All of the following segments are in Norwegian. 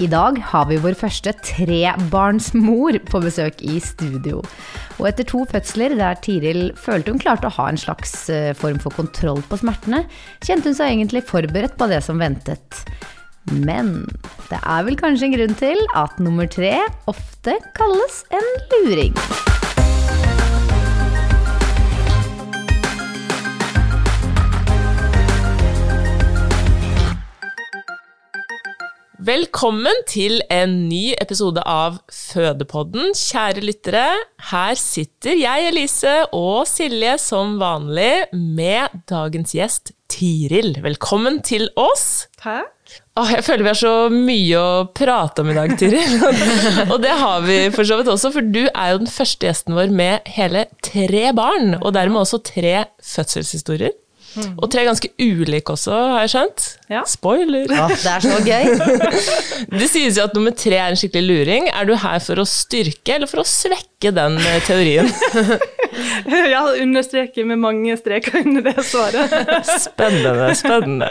I dag har vi vår første trebarnsmor på besøk i studio. Og etter to fødsler der Tiril følte hun klarte å ha en slags eh, form for kontroll på smertene, kjente hun seg egentlig forberedt på det som ventet. Men det er vel kanskje en grunn til at nummer tre ofte kalles en luring. Velkommen til en ny episode av Fødepodden. Kjære lyttere, her sitter jeg, Elise, og Silje som vanlig med dagens gjest Tiril. Velkommen til oss. Takk. Åh, jeg føler vi har så mye å prate om i dag, Tiril. og det har vi for så vidt også, for du er jo den første gjesten vår med hele tre barn, og dermed også tre fødselshistorier. Og tre ganske ulike også, har jeg skjønt. Ja. Spoiler! Ja. det er så gøy! Det sies jo at nummer tre er en skikkelig luring. Er du her for å styrke eller for å svekke den eh, teorien? Ja, understreker med mange streker under det svaret. Spennende, spennende.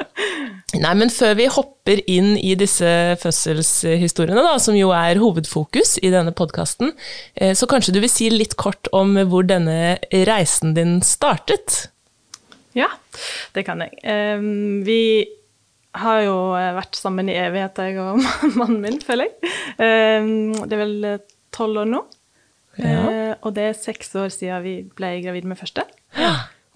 Nei, men før vi hopper inn i disse fødselshistoriene, da, som jo er hovedfokus i denne podkasten, så kanskje du vil si litt kort om hvor denne reisen din startet? Ja, det kan jeg. Vi har jo vært sammen i evighet, jeg og mannen min, føler jeg. Det er vel tolv år nå. Ja. Eh, og det er seks år siden vi ble gravid med første.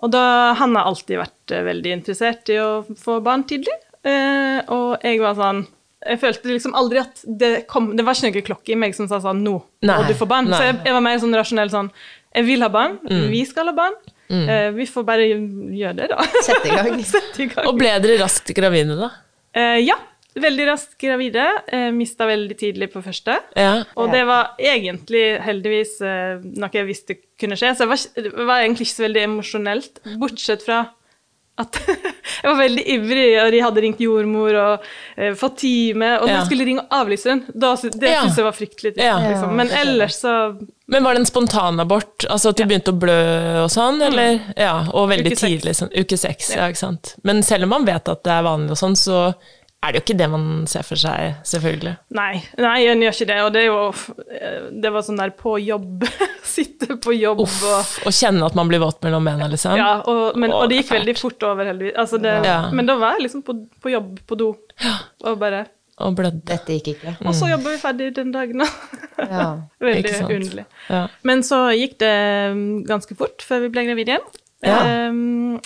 Og da, han har alltid vært eh, veldig interessert i å få barn tidlig. Eh, og jeg var sånn Jeg følte liksom aldri at det kom Det var ikke noen klokke i meg som sa sånn Nå må du få barn. nei. Så jeg, jeg var mer sånn rasjonell sånn Jeg vil ha barn. Mm. Vi skal ha barn. Eh, vi får bare gjøre det, da. Sette i gang. Sett i gang. Og ble dere raskt gravide, da? Eh, ja. Veldig raskt gravide. Eh, Mista veldig tidlig på første. Ja. Og det var egentlig heldigvis eh, noe jeg visste kunne skje, så det var, det var egentlig ikke så veldig emosjonelt, bortsett fra at jeg var veldig ivrig, og de hadde ringt jordmor og eh, fått time, og Ja. jeg skulle ringe og avlyse den, da, det Ja. syntes jeg var fryktelig. Ja. Liksom. Men ellers så Men var det en spontanabort? Altså at du begynte å blø og sånn, eller? Ja, og veldig Mm. Uke tidlig, sånn uke seks, ja. Ja. ikke sant. Men selv om man vet at det er vanlig og sånn, så er det jo ikke det man ser for seg, selvfølgelig. Nei, nei, en gjør ikke det. Og det er jo eh, Det var sånn der på jobb. Sitte på jobb Uff, og Og kjenne at man blir våt mellom bena, liksom. Ja, og, men, og det gikk veldig fort over, heldigvis. Altså det, Ja. Men da var jeg liksom på, på jobb på do, og bare Og blødde. Dette gikk ikke. Og så jobba vi ferdig den dagen, da. Ja. Veldig Ikke sant. underlig. Ja. Men så gikk det um, ganske fort før vi ble gravide igjen. Ja. Um,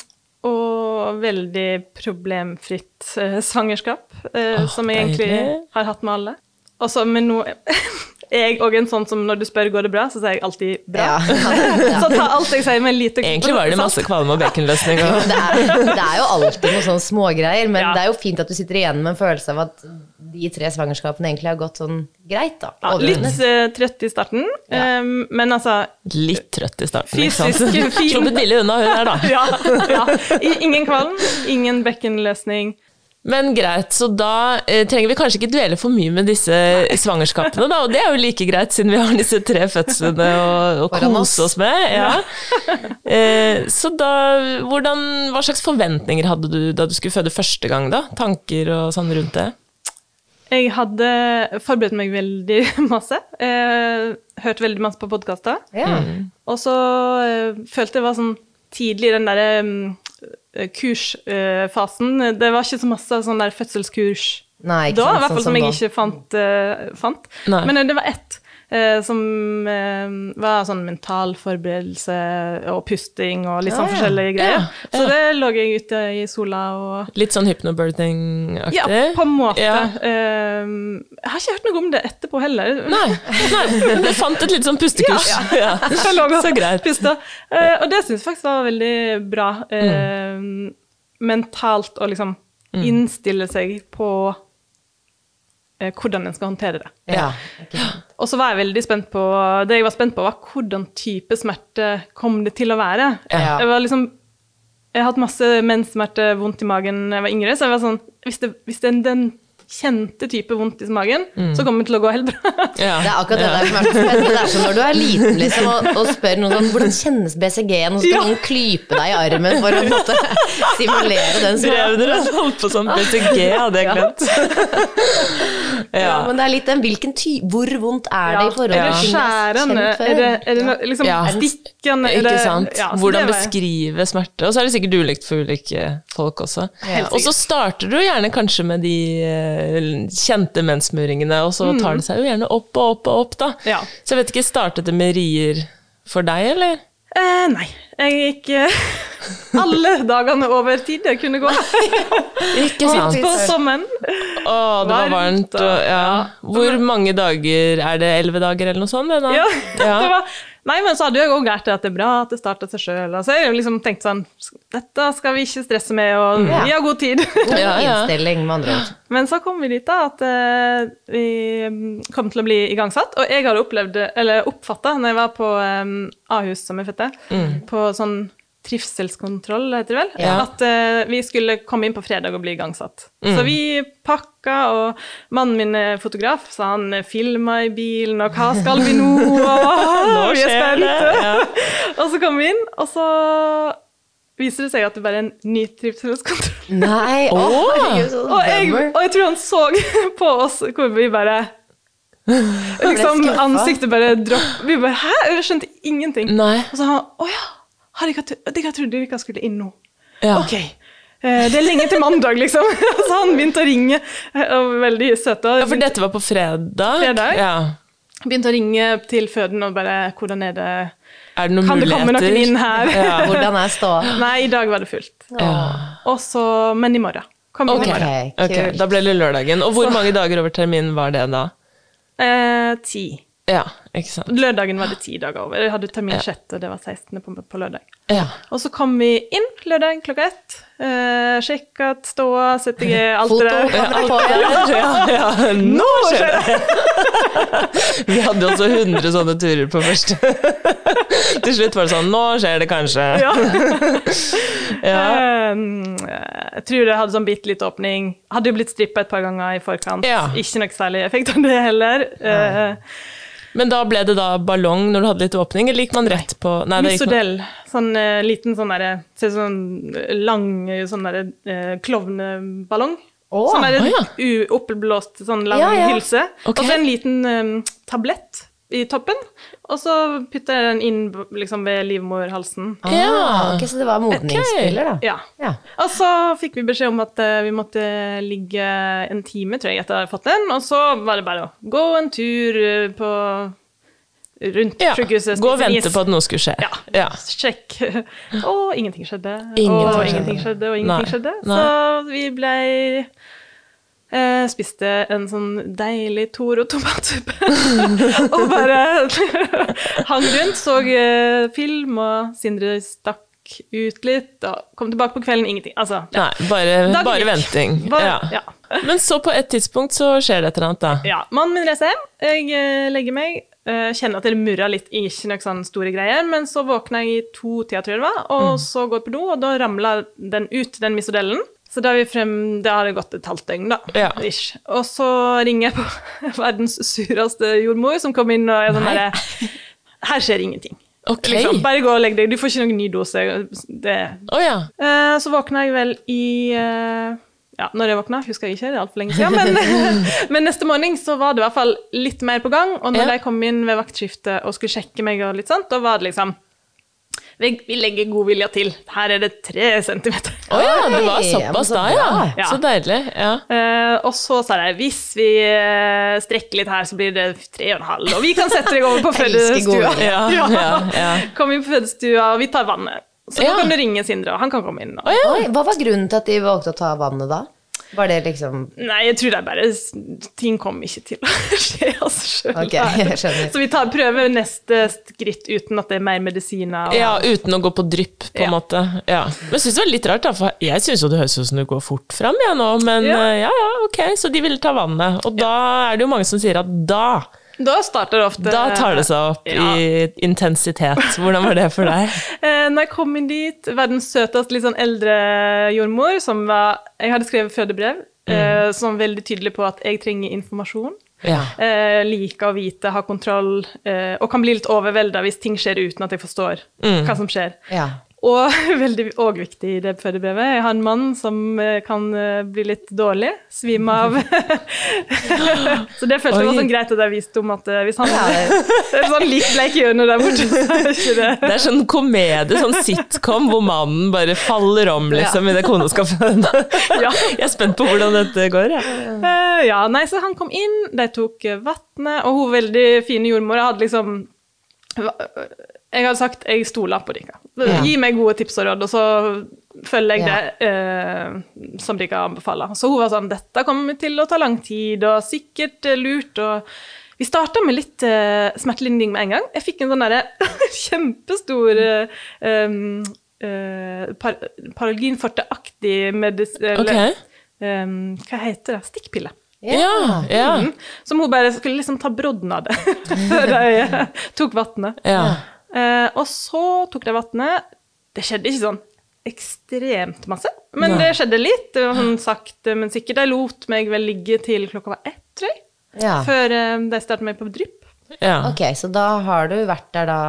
og veldig problemfritt uh, svangerskap, uh, oh, som jeg egentlig har hatt med alle. Og så, men nå jeg òg en sånn som når du spør går det bra, så sier jeg alltid bra. Ja. Så ta alt jeg sier med en lite Egentlig var det masse kvalme og baconløsning. Og... Det er, det er jo alltid noen sånne smågreier, men Ja. det er jo fint at du sitter igjen med en følelse av at de tre svangerskapene egentlig har gått sånn greit, da. Ja, litt eh, trøtt i starten, Ja. um, men altså Litt trøtt i starten, ikke sant? Fysisk. Sluppet billig unna hun her, da. Ja. ja. Ingen kvalm, ingen bekkenløsning. Men greit, så da eh, trenger vi kanskje ikke dvele for mye med disse svangerskapene, da. Og det er jo like greit, siden vi har disse tre fødslene å, kose oss med. Ja. Eh, så da, hvordan, hva slags forventninger hadde du da du skulle føde første gang, da? Tanker og sånn rundt det? Jeg hadde forberedt meg veldig masse. Eh, hørt veldig masse på podkaster. Ja. Og så eh, følte jeg var sånn tidlig den derre mm, kursfasen. det var ikke så masse sånn der fødselskurs Nei, da, i hvert fall sånn som jeg da. ikke fant. eh, fant. Men eh, det var ett eh, som eh, var sånn mental forberedelse og pusting og litt sånn Ja, ja. forskjellige greier. Ja, Så det lå jeg ute i sola og Litt sånn hypnobirthing-aktig? Ja, på en måte. Eh, jeg har ikke hørt noe om det etterpå heller. Nei, nei, du fant et litt sånn pustekurs. Ja, Jeg lå og Så greit. pusta. Eh, og det syns jeg faktisk var veldig bra. eh, Mm. Mentalt å liksom innstille seg på eh, hvordan en skal håndtere det. Ja. Og så var jeg veldig spent på Det jeg var spent på, var hvordan type smerte kom det til å være. Ja. Jeg var liksom Jeg har hatt masse menssmerte, vondt i magen da jeg var yngre, så jeg var sånn Hvis det, hvis det er den kjente type vondt i magen, så kommer det til å gå helt bra. Ja. Det er akkurat det der som er så spennende. Det er som når du er liten liksom, og, og spør noen sånn hvordan kjennes BCG-en, og så skal Ja. noen klype deg i armen for å måte, simulere den Drev dere og holdt på sånn BCG, hadde jeg glemt. Ja, Ja. men det er litt den hvilken ty Hvor vondt er det i forhold til skjærende? Er det, er det liksom Ja. stikkende? Ikke sant? Ja, Hvordan beskrive smerte. Og så er det sikkert ulikt for ulike folk også. Og så starter du gjerne kanskje med de eh, kjente menssmuringene, og så tar det seg jo gjerne opp og opp og opp, da. Mm. Ja. Så jeg vet ikke, startet det med rier for deg, eller? Eh, nei. Jeg gikk eh, alle dagene over tid jeg kunne gå. Ikke sant? Midt på sommeren. Å, det var Varmt, og- ja. Hvor mange dager er det? Elleve dager, eller noe sånt? det da? Ja, Ja. det var, nei, men så hadde jeg òg lært det at det er bra at det starter seg sjøl. Så jeg har liksom tenkt sånn Dette skal vi ikke stresse med, og mm. vi har god tid. God Ja, ja. innstilling, med andre ord. Men så kom vi dit da at uh, vi mm, kom til å bli igangsatt. Og jeg hadde opplevd, eller oppfatta, når jeg var på um, Ahus som jeg fødte, på sånn trivselskontroll, heter det vel, Ja. at uh, vi skulle komme inn på fredag og bli igangsatt. Så vi pakka, og mannen min er fotograf, så han filma i bilen, og hva skal vi nå? Er skjer det, ja. og så kom vi inn, og så viser det seg at det bare er en ny trivselskontroll. Nei, å herregud, Og jeg, og jeg tror han så på oss hvor vi bare Liksom ansiktet bare dropp Vi bare Hæ? Jeg skjønte ingenting. Nei. Og så han Å ja, dere tro- dere trodde dere skulle inn nå? Ja. Ok. Eh, Det er lenge til mandag, liksom. Så han begynte å ringe. eh, Og veldig søt. Ja, for dette var på fredag? Fredag. Ja. Begynte å ringe til føden og bare Hvordan er det Er det noen Kan det komme noen inn her? Ja. Hvordan er ståa? Nei, i dag var det fullt. Ja. Og så Men i morgen. Kom okay. I morgen. Ok, ok, da ble det lørdagen. Og hvor mange dager over termin var det da? Eh, ti. Ja, ikke sant. Lørdagen var det ti dager over. Jeg hadde termin Ja. sjette, og det var 16. på, på lørdag. Ja. Og så kom vi inn lørdag klokka ett. Eh, sjekka ståa, CTG, alt Foto. det der. Ja, der. Ja, ja. Nå skjer det! Vi hadde jo også 100 sånne turer på første. Til slutt var det sånn Nå skjer det kanskje. Ja. Ja. Eh, jeg tror det hadde sånn bitte litt åpning. Hadde jo blitt strippa et par ganger i forkant. Ja. Ikke noe særlig effekt av det heller. Eh, Men da ble det da ballong når du hadde litt åpning, eller gikk man rett på Nei, det gikk man- Sånn uh, liten sånn derre Ser ut sånn lang sånn derre uh, klovneballong. Oh, sånn derre oh, ja. oppblåst sånn lang Ja, ja. hylse. Okay. Og så en liten um, tablett i toppen. Og så putter jeg den inn liksom ved livmorhalsen. Ja. Ah, ok, så det var modningsspiller, da. Ja. Ja. Og så fikk vi beskjed om at uh, vi måtte ligge en time, tror jeg, etter jeg hadde fått den. Og så var det bare å gå en tur eh, på rundt Ja. sykehuset. Gå og vente is. på at noe skulle skje. Ja. Ja. Sjekk. Og ingenting skjedde. Ingenting og skjedde. ingenting skjedde, og ingenting Nei. skjedde. Nei. Så vi ble Eh, spiste en sånn deilig Toro tomatsuppe. og bare hang rundt, så eh, film, og Sindre stakk ut litt, og kom tilbake på kvelden, ingenting. Altså, Nei, bare, bare venting. Bare- ja. ja. Men så på et tidspunkt så skjer det et eller annet, da. Ja, Mannen min reiser hjem, jeg eh, legger meg, eh, kjenner at det murrer litt, ikke noen sånne store greier, men så våkner jeg i to-tida, tror jeg det var, og Mm. så går jeg på do, og da ramler den ut, den misodellen. Så da, vi frem, da har det gått et halvt døgn, da. Ja. Og så ringer jeg på verdens sureste jordmor, som kom inn og er sånn derre Her skjer ingenting. Okay. Liksom, bare gå og legg deg, du får ikke noen ny dose. Å ja. Eh, så våkna jeg vel i eh, Ja, når jeg våkna, husker jeg ikke, det er altfor lenge siden. Men, men neste morgen så var det i hvert fall litt mer på gang. Og når Ja. de kom inn ved vaktskiftet og skulle sjekke meg, og litt sånt, da var det liksom vi, vi legger god vilje til. Her er det tre centimeter. Å ja, det var såpass da, ja. ja. Så deilig. Ja. Uh, og så sa jeg hvis vi eh, strekker litt her, så blir det tre og en halv. Og vi kan sette deg over på fødestua. Ja, ja, ja. Kom inn på fødestua, og vi tar vannet. Så Ja. da kan du ringe Sindre, og han kan komme inn. Og... Oi, hva var grunnen til at de valgte å ta vannet da? Var det liksom Nei, jeg tror det er bare Ting kom ikke til å skje av seg sjøl. Ok, jeg skjønner. Så vi tar, prøver neste skritt uten at det er mer medisiner. Og... Ja, uten å gå på drypp, på en Ja. måte. Ja. Men jeg syns det var litt rart, da, for jeg syns jo det høres ut som du går fort fram, jeg nå, men Ja. eh, ja ja, ok, så de ville ta vannet. Og da er det jo mange som sier at da, Da starter det ofte da tar det seg opp Ja. i intensitet. Hvordan var det for deg? Eh, når jeg kom inn dit, verdens søteste, litt sånn eldre jordmor, som var Jeg hadde skrevet fødebrev, mm. som var veldig tydelig på at jeg trenger informasjon. Ja. Eh, liker å vite, ha kontroll, eh, og kan bli litt overvelda hvis ting skjer uten at jeg forstår hva som skjer. Ja. Og veldig òg viktig i det fødebrevet, jeg har en mann som eh, kan eh, bli litt dårlig, svime av. så det føltes sånn greit at jeg viste om at eh, hvis han er er sånn litt bleik i øynene der borte, så er det ikke det. Det er sånn komedie, sånn sitcom, hvor mannen bare faller om liksom idet kona skal føde. Ja. Jeg er spent på hvordan dette går, jeg. Ja. ja, nei, så han kom inn, de tok vannet, og hun veldig fine jordmora hadde liksom Jeg hadde sagt jeg stoler på dere. Ja. Gi meg gode tips og råd, og så følger jeg det eh, som dere anbefaler. Så hun var sånn Dette kommer til å ta lang tid, og sikkert eh, lurt, og vi starta med litt eh, smertelindring med en gang. Jeg fikk en sånn derre kjempestor uh, um, uh, par Paralginforte-aktig medisin... okay. Um, hva heter det? Stikkpille. Ja, ja. Mm. Som hun bare skulle liksom ta brodden av det før de eh, tok vannet. ja. Eh, og så tok de vannet. Det skjedde ikke sånn ekstremt masse, men Nei. det skjedde litt. Det var sånn sakte, men sikkert. De lot meg vel ligge til klokka var ett, tror jeg. ja. Før eh, de startet meg på drypp. ja. Ok, så da har du vært der da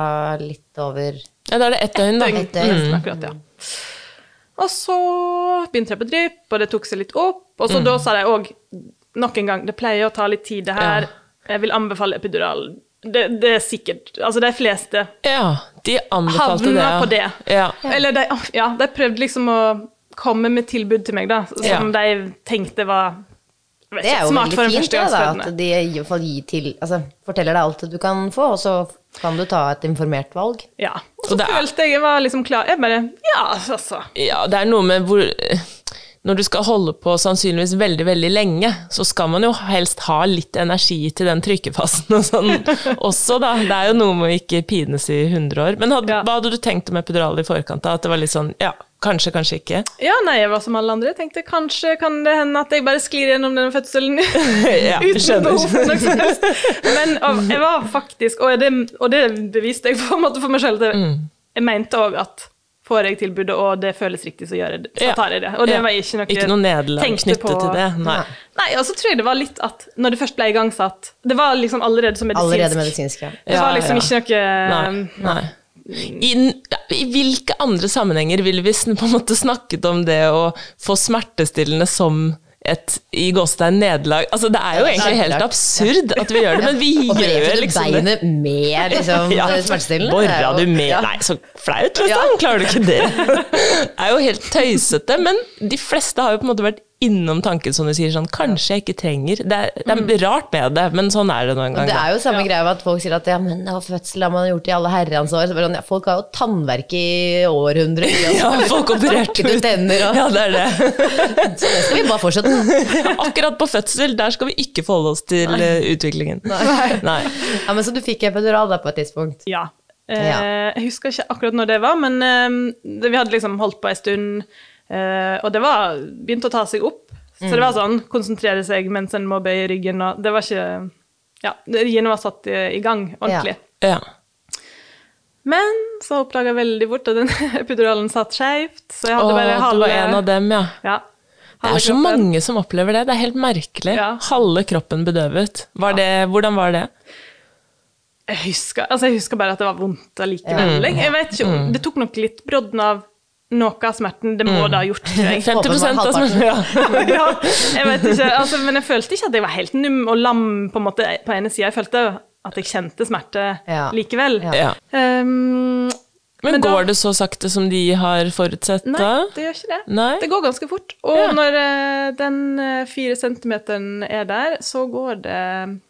litt over ja da er det ett døgn, da. Døgn. Et døgn. Mm. Akkurat, ja. Og så begynte jeg på drypp, og det tok seg litt opp. Og Mm. så da sa de òg nok en gang det pleier å ta litt tid, det her. Jeg vil anbefale epidural. Det, det er sikkert Altså, de fleste Ja, de anbefalte det. havna ja. på det. Ja. Eller de, ja, de prøvde liksom å komme med tilbud til meg, da, som Ja. de tenkte var vet Det er jo veldig fint, det, da. At de i hvert fall gir til Altså forteller deg alt du kan få, og så kan du ta et informert valg. Ja. Og så følte jeg jeg var liksom klar. Jeg bare Ja, altså. Ja, det er noe med hvor Når du skal holde på sannsynligvis veldig, veldig lenge, så skal man jo helst ha litt energi til den trykkefasen og sånn også, da. Det er jo noe med å ikke pines i 100 år. Men hadde, Ja. hva hadde du tenkt om epidural i forkant? da? At det var litt sånn ja, kanskje, kanskje ikke? Ja, nei, jeg var som alle andre. Jeg tenkte kanskje kan det hende at jeg bare sklir gjennom denne fødselen Ja, uten behov for noe som helst. Men og, jeg var faktisk, og det, og det beviste jeg på en måte for meg selv, Mm. jeg mente òg at får jeg tilbudet, og det føles riktig, så gjør jeg det. Så tar jeg det. Og det Ja. var ikke noe Ikke noe nederlag knyttet på- til det? Nei. Nei, og så tror jeg det var litt at når det først ble igangsatt Det var liksom allerede så medisinsk. Allerede medisinsk, ja. Det var liksom ja. ikke noe Nei. nei. I, I hvilke andre sammenhenger ville vi på en måte snakket om det å få smertestillende som et i gåstein nederlag? Altså, det er jo egentlig helt klart. absurd at vi gjør det, men vi gjør det du liksom det. beinet med liksom, Ja, smertestillende? Borra Det er jo- du med ja. Nei, så flaut, liksom. Klarer du ikke det? Det er jo helt tøysete. Men de fleste har jo på en måte vært innom tanken som du sier, sånn kanskje jeg ikke trenger Det er, det er rart med det, men sånn er det noen ganger. det er jo samme greia med at folk sier at ja, men ja, fødsel har man gjort i alle herrens år. Så bare sånn, ja, folk har jo tannverk i århundrer. Ja, folk opererte ut tenner og Ja, det er det. Så det skal vi bare fortsette med. Akkurat på fødsel, der skal vi ikke forholde oss til Nei. utviklingen. Nei. Ja, men Så du fikk epidural da på et tidspunkt? Ja. Eh, Ja. Jeg husker ikke akkurat når det var, men eh, vi hadde liksom holdt på en stund, eh, og det var begynt å ta seg opp. Så det var sånn konsentrere seg mens en må bøye ryggen, og det var ikke Ja, riene var satt i, i gang ordentlig. Ja. Men så oppdaga jeg veldig fort at den epiduralen satt skeivt, så jeg hadde hadde bare du halve var en av dem, ja. Ja. Det er så kroppen. mange som opplever det. Det er helt merkelig. Ja. Halve kroppen bedøvet. Var det, hvordan var det? Jeg husker, altså jeg husker bare at det var vondt allikevel. Jeg, jeg vet ikke, om- Det tok nok litt brodden av noe av smerten. Det må det ha gjort, jeg. 50 Håper av smerten, ja. ja, jeg vet ikke, altså, men jeg følte ikke at jeg var helt num og lam på en måte på ene sida. Jeg følte at jeg kjente smerte Ja. likevel. Ja. ja. Um, Men, Men da- går det så sakte som de har forutsett nei, da? det gjør ikke det. Nei? Det går ganske fort. Og Ja. når eh, den eh, fire centimeteren er der, så går det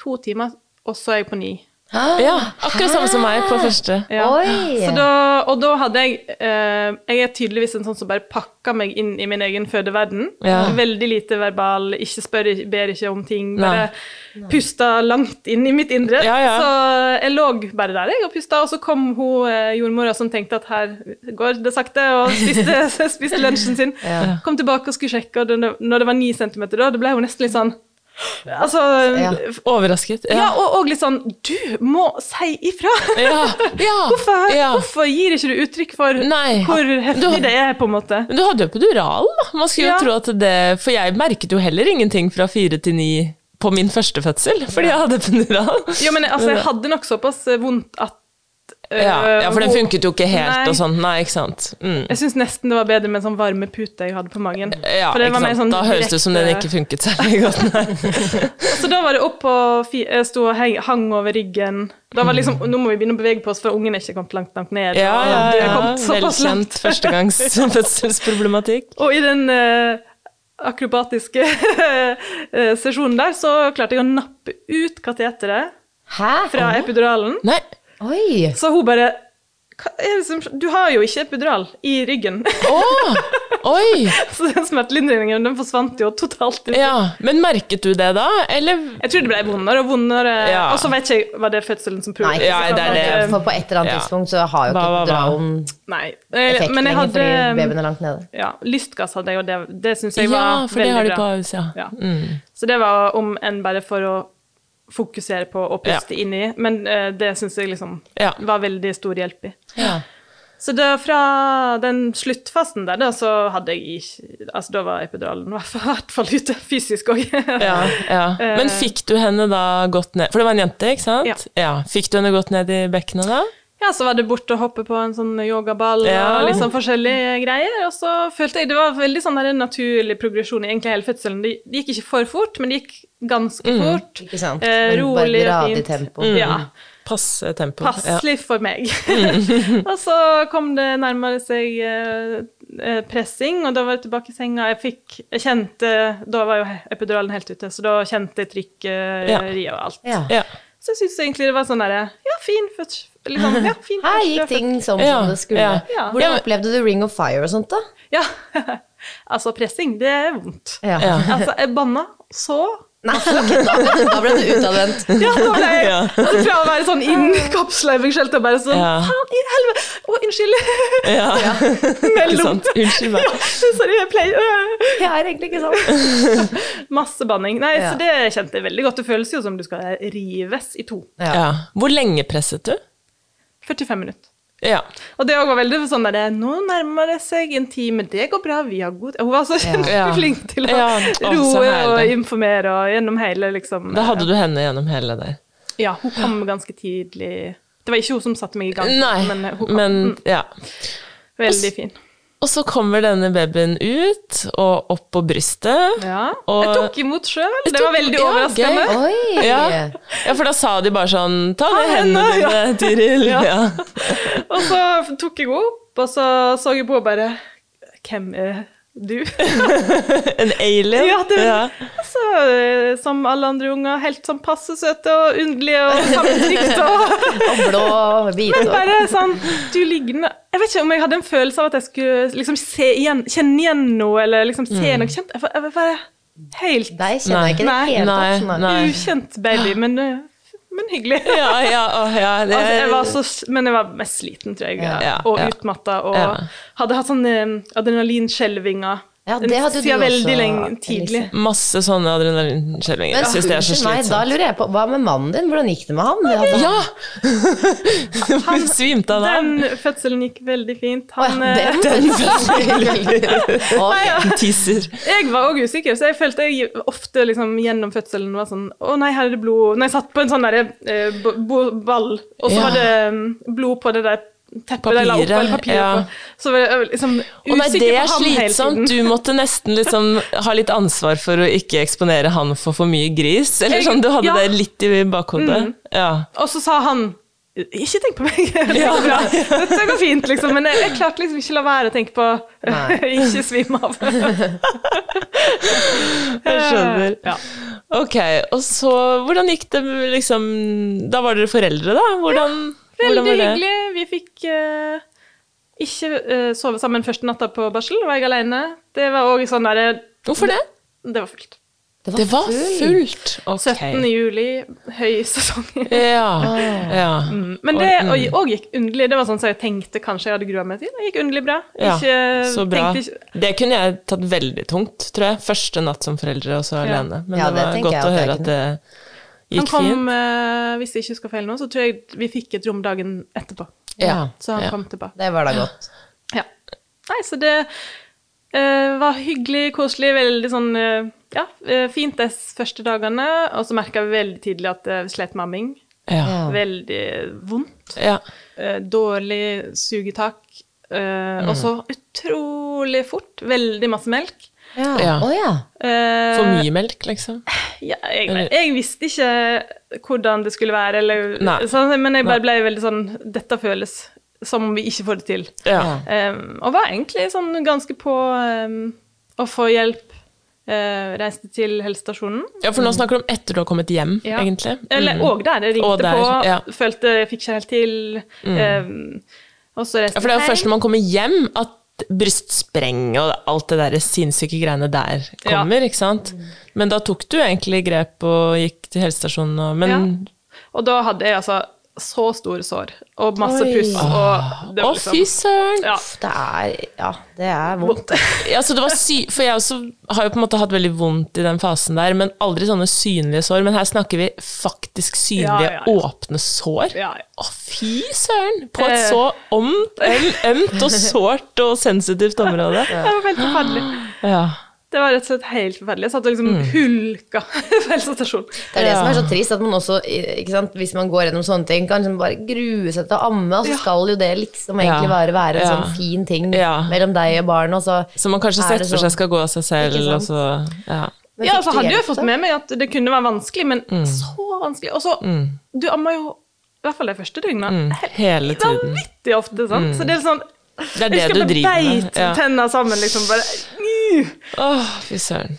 to timer, og så er jeg på ni. Ja, akkurat samme som meg på første. Ja. Oi! Så da, og da hadde jeg eh, Jeg er tydeligvis en sånn som bare pakker meg inn i min egen fødeverden. Ja. Veldig lite verbal, ikke spør, ber ikke om ting. Nei. Bare pusta langt inn i mitt indre. Ja, ja. Så jeg lå bare der jeg og pusta, og så kom hun eh, jordmora som tenkte at her går det sakte, og spiste, spiste lunsjen sin. Ja. Kom tilbake og skulle sjekke, og det, når det var ni centimeter, da, da ble hun nesten litt sånn Altså Ja. Overrasket. ja, Ja. og, og litt sånn Du må si ifra! Ja. Hvorfor, hvorfor gir ikke du uttrykk for Nei. hvor heftig det er, på en måte? Du hadde jo epiduralen, da. Man skulle jo tro at det For jeg merket jo heller ingenting fra fire til ni på min første fødsel, fordi jeg hadde epidural. Jo, men altså, jeg hadde nok såpass vondt at Ja, ja, for den funket jo ikke helt Nei. og sånn. Nei, ikke sant. Mm. Jeg syns nesten det var bedre med en sånn varme pute jeg hadde på magen. Ja, ikke var sant. sånn da høres det ut som den ikke funket særlig godt. Så da var det opp og Jeg sto og hang over ryggen. Da var det liksom Nå må vi begynne å bevege på oss, for ungen er ikke kommet langt langt ned. Ja, ja, ja. Velkjent førstegangs fødselsproblematikk. Og i den uh, akrobatiske eh, sesjonen der, så klarte jeg å nappe ut kateteret fra epiduralen. Nei, Oi! Så hun bare Hva er det som Du har jo ikke epidural i ryggen. Oh, Oi! så den smertelindringen den forsvant jo totalt. Ja, Men merket du det da, eller? Jeg tror det ble vondere og vondere. Ja. Og så vet ikke jeg Var det fødselen som Nei. Ja, det er det. For på et eller annet Ja. tidspunkt så har jo ikke epiduralen Nei. Eh, effekt Men jeg lenger hadde fordi babyen er langt nede. ja, Lystgass hadde jeg, og det, det syns jeg Ja, var for det har veldig de på bra. Ahus, ja. Ja. Mm. Så det var om enn bare for å fokusere på å puste Ja. inn i, men uh, det syns jeg liksom Ja. var veldig stor hjelp i. Ja. Så da, fra den sluttfasen der, da, så hadde jeg ikke Altså, da var epiduralen i hvert fall ute fysisk òg. Ja, ja. Men fikk du henne da godt ned For det var en jente, ikke sant? Ja. Fikk du henne godt ned i bekkenet da? Ja, så var det bort og hoppe på en sånn yogaball Ja. og litt sånn forskjellige greier. Og så følte jeg det var veldig sånn der en naturlig progresjon i egentlig hele fødselen. Det, gikk ikke for fort, men det gikk ganske Mm. fort. Ikke sant? Eh, rolig bare og fint. tempo. Ja. Passe tempo. Ja. For meg. og så kom det nærmere seg eh, eh, pressing, og da var jeg tilbake i senga. Jeg fikk Jeg kjente Da var jo epiduralen helt ute, så da kjente jeg trykket Ja. i og alt. Ja. Ja. Så jeg syns egentlig det var sånn derre Ja, fin fødsel. Liksom, ja, fint, Her gikk ting som, Ja, som det skulle. ja. Ja. Hvordan opplevde du Ring of Fire og sånt, da? Ja. altså, pressing, det er vondt. Ja. Ja. Altså, jeg banna så Nei, da, da ble du utadvendt. Ja, da ble jeg altså, Fra å være sånn innkapsla i meg selv til å bare sånn Ja. Faen i helvete! Å, unnskyld! Ja. Ikke Mellom. sant? Unnskyld meg. Sorry, jeg pleier. Jeg er egentlig ikke sånn. Masse banning. Nei, Ja. så det kjente jeg veldig godt. Det føles jo som du skal rives i to. Ja. Ja. Hvor lenge presset du? 45 minutter. Ja. Og det òg var veldig sånn der Nå nærmer det seg en time, det går bra, vi har god Hun var så Ja. til å Ja, roe og informere og gjennom hele, liksom Da hadde du henne gjennom hele der. Ja, hun kom ganske tidlig. Det var ikke hun som satte meg i gang, Nei, men hun kom. men Mm, ja. veldig fin. Og så kommer denne babyen ut og opp på brystet. Ja. Og- jeg tok imot sjøl. Det var veldig ja, overraskende. Oi! Ja. ja, for da sa de bare sånn Ta ned henne, hendene ja. dine, Tiril. Ja. Ja. Og så tok jeg henne opp, og så så jeg på bare Hvem er du. En alien? Ja, det- Ja. Så, eh, som alle andre unger, helt sånn passe søte og underlige og sammentrykte. Og, Og blå og hvite. men bare sånn Du ligner Jeg vet ikke om jeg hadde en følelse av at jeg skulle liksom se igjen, kjenne igjen noe, eller liksom se Mm. noe kjent. Jeg var- jeg bare helt Deg kjenner jeg ikke i det hele tatt. ukjent baby, men, eh, men hyggelig. Ja, ja, å, ja, det Altså, jeg var så, men jeg var mest sliten, tror jeg. Og utmatta. Og hadde hatt sånn eh, adrenalinskjelvinger Ja, det hadde Siden du også, lenge Elise. tidlig. Masse sånne adrenalinskjelvinger. Men synes det er så meg, da lurer jeg på, hva med mannen din? Hvordan gikk det med han? Altså, Ja! Han svimte av da. Den fødselen gikk veldig fint. Han, oh, ja, eh, veldig Ok. Teaser. jeg var òg usikker, så jeg følte jeg ofte liksom, gjennom fødselen var sånn Å nei, her er det blod Når jeg satt på en sånn derre eh, ball, og så Ja. var det mm, blod på det der opp, Papiret, eller papiret ja. Så var jeg liksom usikker nei, det er slitsomt. Du måtte nesten liksom ha litt ansvar for å ikke eksponere han for for mye gris. Eller sånn, du hadde ja. det litt i bakhodet. Ja. Og så sa han ikke tenk på meg, det går bra. Dette går fint, liksom. Men jeg, jeg klarte liksom ikke la være å tenke på ikke svim av. Jeg skjønner. Ja. Ok, og så hvordan gikk det liksom Da var dere foreldre, da? Hvordan, hvordan Veldig hyggelig. Vi fikk uh, ikke uh, sove sammen første natta på barsel, var jeg alene. Det var òg sånn derre Hvorfor det? Det var fullt. Det var fullt. Okay. 17. juli, høy sesong. Ja. ja. Men det mm. òg gikk underlig. Det var sånn som jeg tenkte kanskje jeg hadde grua meg til. Det gikk underlig bra. Ja, Ikke, så bra. ikke- Det kunne jeg tatt veldig tungt, tror jeg. Første natt som foreldre, og så Ja. alene. Men Ja, det det var godt å høre at det Han kom, fint. eh, hvis jeg ikke husker feil nå, så tror jeg vi fikk et rom dagen etterpå. Ja. Så han ja. kom tilbake. Det var da godt. Ja. Nei, så det eh, var hyggelig, koselig, veldig sånn eh, Ja, eh, fint de første dagene. Og så merka vi veldig tidlig at vi slet med amming. Ja. Veldig vondt. ja. Eh, dårlig sugetak. eh, Mm. Og så utrolig fort. Veldig masse melk. Ja. Ja. Oh, ja. Eh, For mye melk, liksom. Ja, jeg, jeg visste ikke hvordan det skulle være, eller, sånn, men jeg bare ble veldig sånn Dette føles som om vi ikke får det til. Ja. Um, og var egentlig sånn ganske på um, å få hjelp. Uh, reiste til helsestasjonen. ja, for nå snakker du om etter du har kommet hjem, Ja. egentlig. Eller Mm. òg der. Jeg ringte der, på, ja. følte jeg fikk ikke helt til. Um, og så reiste Ja, for det er jo først når man kommer hjem at brystspreng og alt det der sinnssyke greiene der Ja. kommer, ikke sant? Men da tok du egentlig grep og gikk til helsestasjonen og Men Ja. Og da hadde jeg altså så store sår og masse Oi. puss og Å, liksom- fy søren! Ja. Det er Ja, det er vondt. Ja, så det var sy for jeg også har jo på en måte hatt veldig vondt i den fasen der, men aldri sånne synlige sår. Men her snakker vi faktisk synlige, Ja, ja, ja. åpne sår. Ja, ja. Å, fy søren! På et Eh. så ømt og sårt og sensitivt område. Det var veldig forferdelig. Ja. Det var rett og slett helt forferdelig. Jeg satt og liksom hulka på helsestasjonen. Det er det som er så trist, at man også, ikke sant, hvis man går gjennom sånne ting, kan liksom bare grue seg til å amme, og så Ja. skal jo det liksom egentlig bare være en Ja. sånn fin ting Ja. mellom deg og barnet, og så Som man kanskje Er setter for sånn? seg skal gå av seg selv, og så Ja. Ja, så du hadde jeg jo fått med meg at det kunne være vanskelig, men Mm. så vanskelig. Og så Du ammer jo i hvert fall de første døgna Mm, hele tiden. Mm. vanvittig ofte, sant? Så det er sånn Det er det du du med. jeg driver med. beit tenna sammen, liksom. Bare! Åh, fy søren.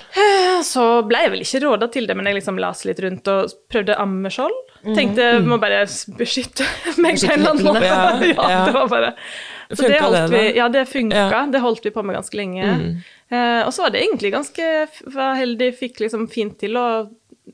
Så ble jeg vel ikke råda til det, men jeg liksom las litt rundt og prøvde ammeskjold. Tenkte jeg må bare beskytte meg på en eller annen måte. Ja, Ja, det var bare Så Funka det holdt det, vi, ja, det funka. Ja. Mm. Det holdt vi på med ganske lenge. Eh, og så var det egentlig ganske var heldig, fikk liksom fint til å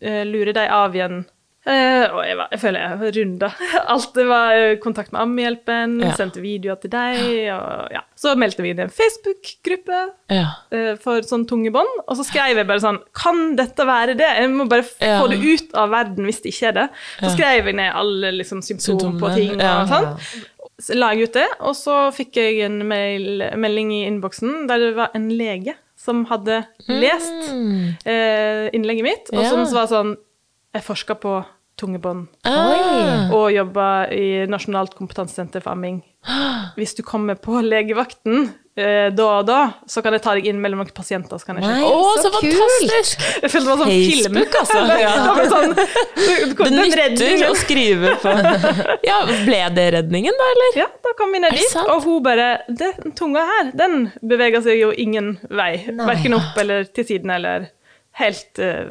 eh, lure dem av igjen. Eh, og jeg, var, jeg føler jeg runda alt. Det var eh, kontakt med Ammehjelpen, Ja. sendte videoer til deg. Og, ja. Så meldte vi inn i en Facebook-gruppe Ja. eh, for sånn tunge bånd, og så skrev jeg bare sånn Kan dette være det? Jeg må bare få det ut av verden hvis det ikke er det. Så skrev jeg ned alle liksom, symptomer på ting. og sånn. Så la jeg ut det, og så fikk jeg en mail, melding i innboksen der det var en lege som hadde lest eh, innlegget mitt, og som Ja. var sånn Jeg forska på tunge bånd Ah. og jobba i Nasjonalt kompetansesenter for amming. Hvis du kommer på legevakten eh, da og da, så kan jeg ta deg inn mellom noen pasienter. Så kan jeg Nei. sjekke. Å, så så kult. fantastisk! Jeg følte det var sånn film. Facebook, altså. Det Ja. var sånn, du, du, Det nytter redningen. å skrive på Ja, ble det redningen, da, eller? Ja, da kom vi ned dit, og hun bare Den tunga her, den beveger seg jo ingen vei. Verken opp eller til siden eller helt eh,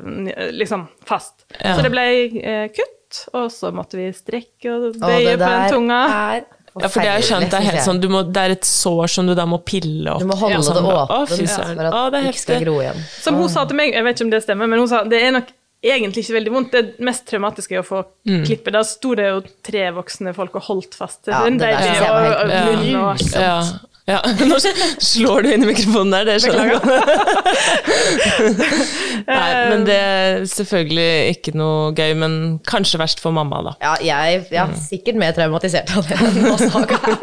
liksom fast. Ja. Så det ble eh, kutt, og så måtte vi strekke og Og bøye på den tunga. er Ja, for det har jeg skjønt, det er helt sånn, du må, det er et sår som du da må pille opp. Du må holde Ja, sånn, det åpent ja, for at Å, det ikke skal gro igjen. Som hun sa til meg, jeg vet ikke om det stemmer, men hun sa det er nok egentlig ikke veldig vondt. Det mest traumatiske er å få Mm. klippe. Da sto det jo tre voksne folk og holdt fast til Ja, den det der baby og, jeg var og, helt og og grusomt. Ja, ja. Nå slår du inn i mikrofonen der, det skjønner jeg. Nei, men det er selvfølgelig ikke noe gøy, men kanskje verst for mamma, da. Ja, jeg er Mm. sikkert mer traumatisert av det enn hva Saga er.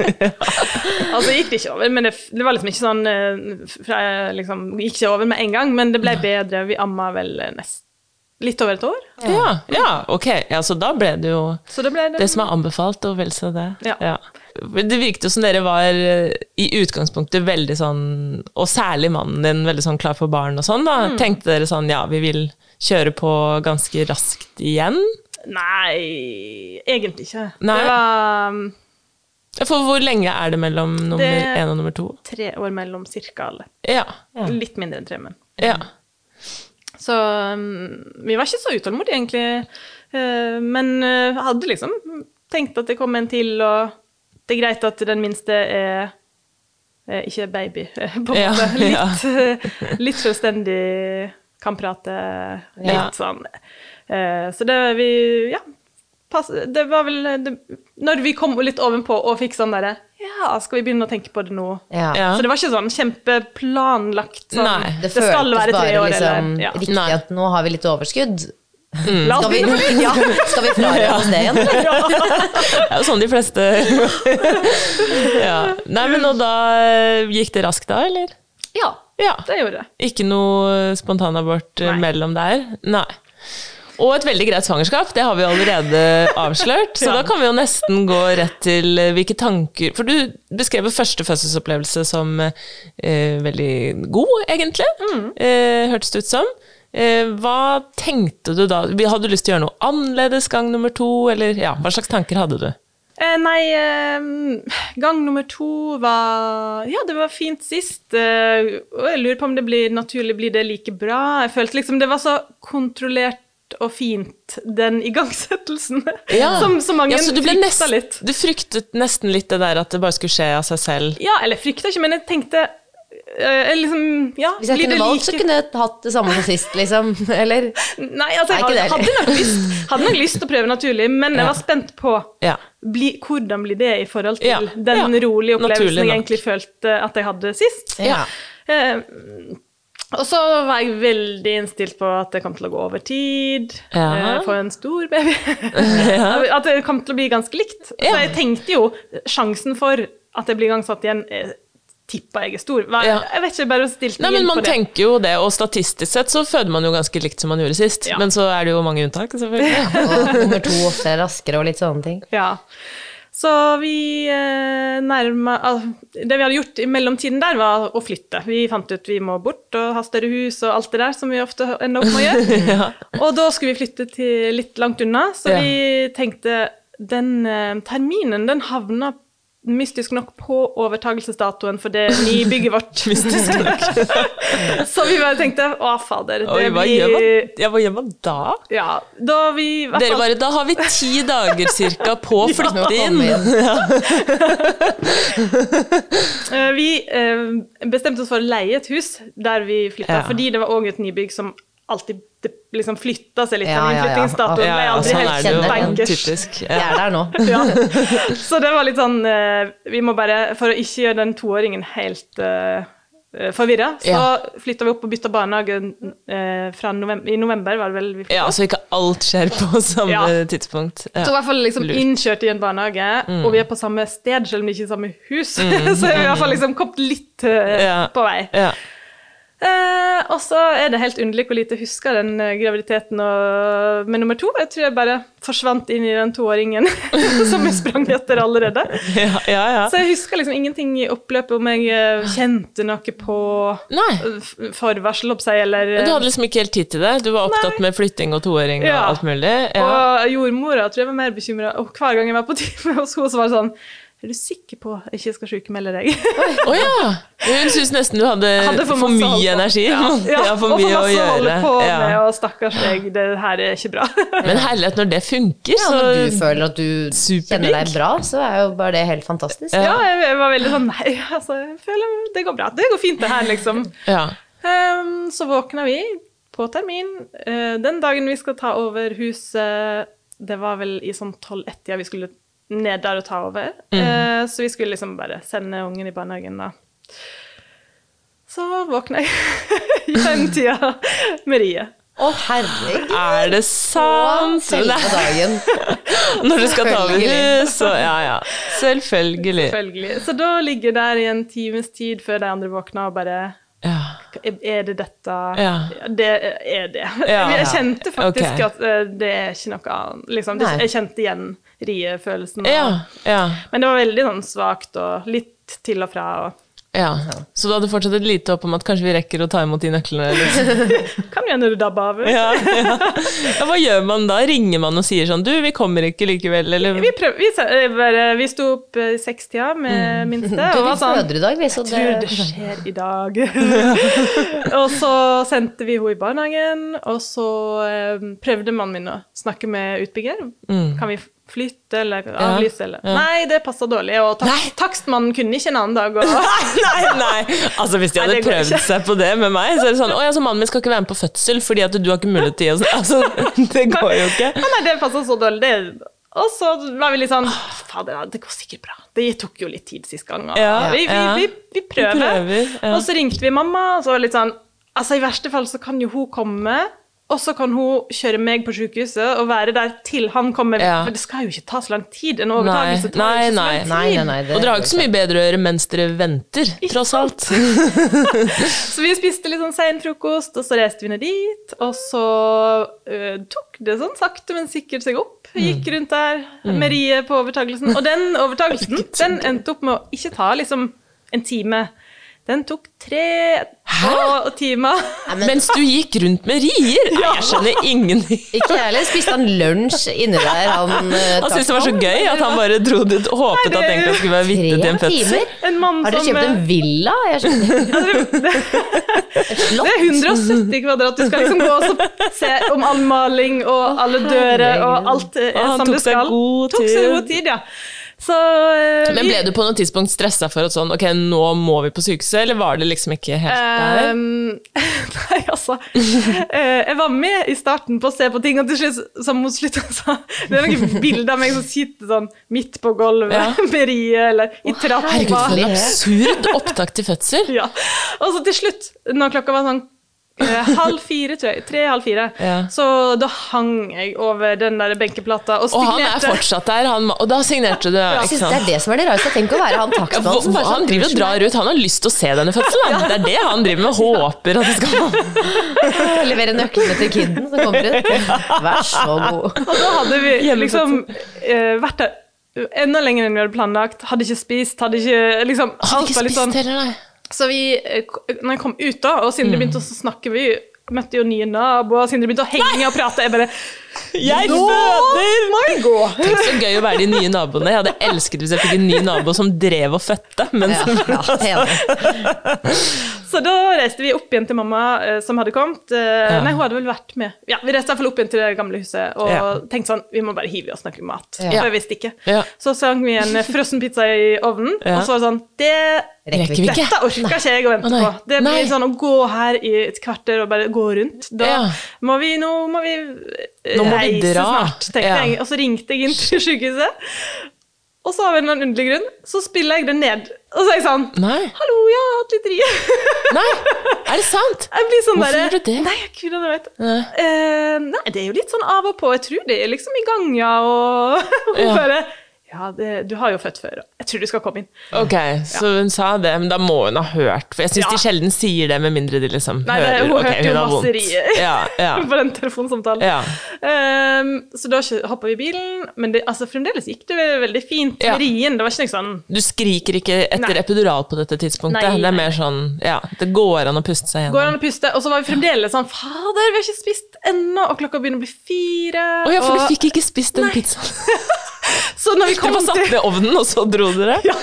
Altså, gikk det ikke over, men det, det var liksom ikke sånn eh, fra, jeg liksom, Gikk ikke over med en gang, men det ble bedre. Vi amma vel eh, nest, litt over et år. Ja, ja, ok. Ja, så da ble det jo Så det ble det. det som er anbefalt, og vel så det. Ja. Det virket jo som dere var eh, i utgangspunktet veldig sånn, og særlig mannen din, veldig sånn klar for barn og sånn, da. Mm. Tenkte dere sånn, ja, vi vil kjøre på ganske raskt igjen? Nei, egentlig ikke. Nei. Det var um, For hvor lenge er det mellom nummer én og nummer to? tre år mellom cirka alle. Ja. Litt mindre enn tre, men. ja. Så um, vi var ikke så utålmodige, egentlig. Eh, men eh, hadde liksom tenkt at det kom en til, og det er greit at den minste er eh, ikke baby, eh, på en måte. ja. Litt, ja. litt selvstendig, kan prate litt Ja. sånn. Eh, så det vi Ja. Pass, det var vel det, Når vi kom litt ovenpå og fikk sånn derre Ja, skal vi begynne å tenke på det nå? Ja. Ja. Så det var ikke sånn kjempeplanlagt. Sånn, Nei, Det, det skal være tre år, liksom eller ja. riktig Nei. at nå har vi litt overskudd. La oss Skal vi, begynne på det! ja, skal vi frarøve oss det igjen? ja. Det er jo sånn de fleste ja. Nei, men og da gikk det raskt da, eller? Ja, Ja. det gjorde det. Ikke noe spontanabort eh, Nei. mellom der? Nei. Og et veldig greit svangerskap, det har vi allerede avslørt. Så Ja. da kan vi jo nesten gå rett til eh, hvilke tanker For du beskrev første fødselsopplevelse som eh, veldig god, egentlig. Mm. Eh, hørtes det ut som. Eh, hva tenkte du da? Hadde du lyst til å gjøre noe annerledes gang nummer to, eller ja, hva slags tanker hadde du? Eh, nei, eh, gang nummer to var Ja, det var fint sist. Og jeg lurer på om det blir naturlig, blir det like bra? Jeg følte liksom det var så kontrollert og fint, den igangsettelsen. Som så mange ja, så du frykta nest- litt. Du fryktet nesten litt det der at det bare skulle skje av seg selv? Ja, eller frykta ikke, men jeg tenkte eh, liksom Ja, Hvis jeg blir kunne det valgt, så kunne jeg hatt det samme som sist, liksom. Eller Nei, altså, jeg hadde, hadde, nok lyst, hadde nok lyst til å prøve naturlig, men jeg var spent på Ja. bli, hvordan blir det i forhold til Ja, den ja, rolige opplevelsen jeg egentlig følte at jeg hadde sist. Ja. Eh, og så var jeg veldig innstilt på at det kom til å gå over tid, Ja. eh, få en stor baby. At det kom til å bli ganske likt. Ja. Så jeg tenkte jo sjansen for at jeg blir igangsatt igjen, eh, tippa jeg er stor. Hva- Ja. Jeg vet ikke, bare stilte Nei, meg men inn Man på det. tenker jo det, og statistisk sett så føder man jo ganske likt som man gjorde sist. Ja. Men så er det jo mange unntak, selvfølgelig. og nummer to ofte er raskere og litt sånne ting. Ja. Så vi eh, nærma Det vi hadde gjort i mellomtiden der, var å flytte. Vi fant ut vi må bort og ha større hus og alt det der som vi ofte ender opp med å gjøre. Og da skulle vi flytte til litt langt unna, så Ja. vi tenkte den eh, terminen den havna mystisk nok på overtagelsesdatoen for det nybygget vårt. Mystisk nok. så vi bare tenkte å, fader, det Oi, hva blir gjør man, ja, hva gjør man da? Ja, da vi hvert Dere bare, Da har vi ti dager cirka på å flytte inn. vi. Eh, eh, bestemte oss for å leie et hus der vi flytta, Ja. fordi det var òg et nybygg som alltid liksom flytta seg litt. Ja, Ja, ja, ja. Innflyttingsdatoen Ja, ble ja, aldri sånn helt er bankers. Typisk. Jeg er der nå. Ja. Så det var litt sånn eh, Vi må bare, for å ikke gjøre den toåringen helt uh, forvirra, så Ja. flytta vi opp og bytta barnehage uh, fra november, i november, var det vel vi ja, Så ikke alt skjer på samme Ja. tidspunkt. Så i hvert fall liksom Lurt. innkjørt i en barnehage, og vi er på samme sted, selv om det ikke er samme hus. så er vi i hvert fall liksom kommet litt uh, Ja. på vei. Eh, og så er det helt underlig hvor lite jeg husker den eh, graviditeten og, med nummer to. Jeg tror jeg bare forsvant inn i den toåringen som jeg sprang etter allerede. Ja, ja. ja. Så jeg husker liksom ingenting i oppløpet om jeg eh, kjente noe på Nei. eh, forvarsel, opp seg, eller du hadde liksom ikke helt tid til det? Du var opptatt med flytting og toåring og Ja. alt mulig? Og jordmora tror jeg var mer bekymra. Og hver gang jeg var på time hos henne, så var det sånn Er du sikker på at jeg ikke skal sykemelde deg? Å ja! Hun syntes nesten du hadde, Hadde for, for, mye energi. Ja, ja, for og mye for å masse å holde på med, Ja. og stakkars deg, det her er ikke bra. Men herlighet, når det funker, Ja, så når du føler at du Superdigg. kjenner deg bra, så er jo bare det helt fantastisk. Ja, jeg, jeg var veldig sånn Nei, altså, jeg føler det går bra. Det går fint, det her, liksom. Ja. Ehm, så våkna vi på termin. Uh, den dagen vi skal ta over huset, det var vel i sånn 12-1-tida vi skulle ned der og ta over. Eh, så vi skulle liksom bare sende ungen i barnehagen, da. Så våkna jeg i femtida med riet. Å, herregud. Er det sant? Selve dagen. Når du skal ta over hus, og ja ja. Selvfølgelig. Selvfølgelig. Så da ligger jeg der i en times tid før de andre våkner og bare Ja. Er det dette Ja. Det er det. Ja. Jeg kjente faktisk okay. at eh, det er ikke noe annet. Liksom. Jeg kjente igjen riefølelsen. Ja, ja, Men det var veldig sånn svakt og litt til og fra. Og ja. Så du hadde fortsatt et lite håp om at kanskje vi rekker å ta imot de nøklene? Liksom. kan jo hende du dabber av. Ja, ja. ja, hva gjør man da? Ringer man og sier sånn Du, vi kommer ikke likevel, eller? Vi, prøv, vi, eh, bare, vi sto opp eh, i sekstida med minste Du, og var sånn føder i dag, vi, så det tror det skjer i dag. og så sendte vi henne i barnehagen, og så eh, prøvde mannen min å snakke med utbygger. Kan vi flytte eller avlyse, eller Nei, det passa dårlig. Og tak takstmannen kunne ikke en annen dag. Og Nei, nei! Altså Hvis de hadde nei, prøvd ikke. seg på det med meg, så er det sånn Å ja, så mannen min skal ikke være med på fødsel fordi at du har ikke mulighet til å gi Altså, det går jo ikke. Ja, nei, det passa så dårlig. Det, og så var vi litt sånn Fader, det går sikkert bra. Det tok jo litt tid sist gang. Og Ja, vi, vi, ja. vi, vi prøver. Prøver, ja. Og så ringte vi mamma, og så var det litt sånn Altså, i verste fall så kan jo hun komme. Og så kan hun kjøre meg på sykehuset og være der til han kommer. Ja. For det skal jo ikke ta så lang tid. En overtakelse tar nei, ikke så nei. lang tid. Nei, nei, nei. Det, Og dere har jo ikke så mye bedre å gjøre mens dere venter, tross alt. Så vi spiste litt sånn sein frokost, og så reiste vi ned dit. Og så uh, tok det sånn sakte, men sikkert seg opp. Gikk rundt der med riet på overtakelsen. Og den overtakelsen den endte opp med å ikke ta liksom en time. Den tok tre og timer. Mens du gikk rundt med rier? Nei, jeg skjønner ingenting. Ikke jeg heller. Spiste han lunsj inni der? Han, uh, Han syntes det var så gøy at han bare dro dit og håpet at egentlig han skulle være vitne til en fødsel. Har dere kjøpt en villa? Jeg skjønner. Et Det er 170 kvadrat. Du skal liksom gå og se om all maling og alle dører og alt er han som tok det seg skal. god Tok seg god tid, ja. Så uh, Men ble du på noe tidspunkt stressa for at sånn, ok, nå må vi på sykehuset, eller var det liksom ikke helt der? Ehm, nei, altså uh, Jeg var med i starten på å se på ting, og til slutt, som mot slutten så Det er noen bilder av meg som sitter sånn midt på gulvet Ja. med riet, eller i trappa. Herregud, for en absurd opptak til fødsel. Ja. Og så til slutt, når klokka var sånn halv fire, tror jeg, tre-halv fire, Ja. så da hang jeg over den der benkeplata og Og han er fortsatt der, han, og da signerte du. Jeg ikke synes det er det som er det rareste. Tenk å være han takstmannen som bare han sånn, driver og drar ut, han har lyst til å se denne fødselen. Det er det han driver med, håper at det skal Levere nøklene til kiden som kommer ut. Vær så god. Og da hadde vi liksom eh, vært der enda lenger enn vi hadde planlagt. Hadde ikke spist, hadde ikke liksom Hadde ikke spist sånn heller, nei. Så vi, eh, når jeg kom ut, da, og Sindre begynte å snakke Vi møtte jo nye naboer, Sindre begynte å henge og prate. Jeg bare Jeg Nå føder! må vi gå! Tenk så gøy å være de nye naboene. Jeg hadde elsket hvis jeg fikk en ny nabo som drev og fødte. Ja, ja. Så da reiste vi opp igjen til mamma, eh, som hadde kommet. Ja. Nei, hun hadde vel vært med. Ja, Vi reiste i hvert fall opp igjen til det gamle huset og Ja. tenkte sånn Vi må bare hive i oss noe mat. Ja. For jeg visste Ja. Så sang vi en frossen pizza i ovnen, Ja. og så var det sånn Det Rekker vi ikke. Dette orker ikke jeg å vente Å, på. Det blir Nei. sånn å gå her i et kvarter og bare gå rundt. Da Ja. må vi eh, Nå må vi reise snart, tenkte Ja. jeg. Og så ringte jeg inn til sykehuset. Og så av en eller annen underlig grunn så spiller jeg det ned. Og så er jeg sånn Nei. Hallo, jeg har hatt litt rie. Nei, er det sant? Sånn Hvorfor gjør du det? Nei, gud, jeg vet. Nei. Uh, nei, det er jo litt sånn av og på. Jeg tror det er liksom i gang, ja. Og hun Ja. bare Ja, det, du har jo født før. Jeg tror du skal komme inn. Ok, så hun sa det, men da må hun ha hørt. For jeg syns Ja. de sjelden sier det, med mindre de liksom Nei, det, hører hun hørte jo masseriet Ja, ja, på den telefonsamtalen. ja. Ehm, så da hoppa vi i bilen, men det, altså, fremdeles gikk det veldig fint. Ja. Rien, det var ikke noe sånn Du skriker ikke etter Nei. epidural på dette tidspunktet. Nei, det er mer sånn Ja, det går an å puste seg gjennom. Går an å puste? Og så var vi fremdeles sånn Fader, vi har ikke spist ennå, og klokka begynner å bli fire. Å ja, for og, du fikk ikke spist den pizzaen. Så når vi Du kom bare satte til ned ovnen, og så dro dere? ja,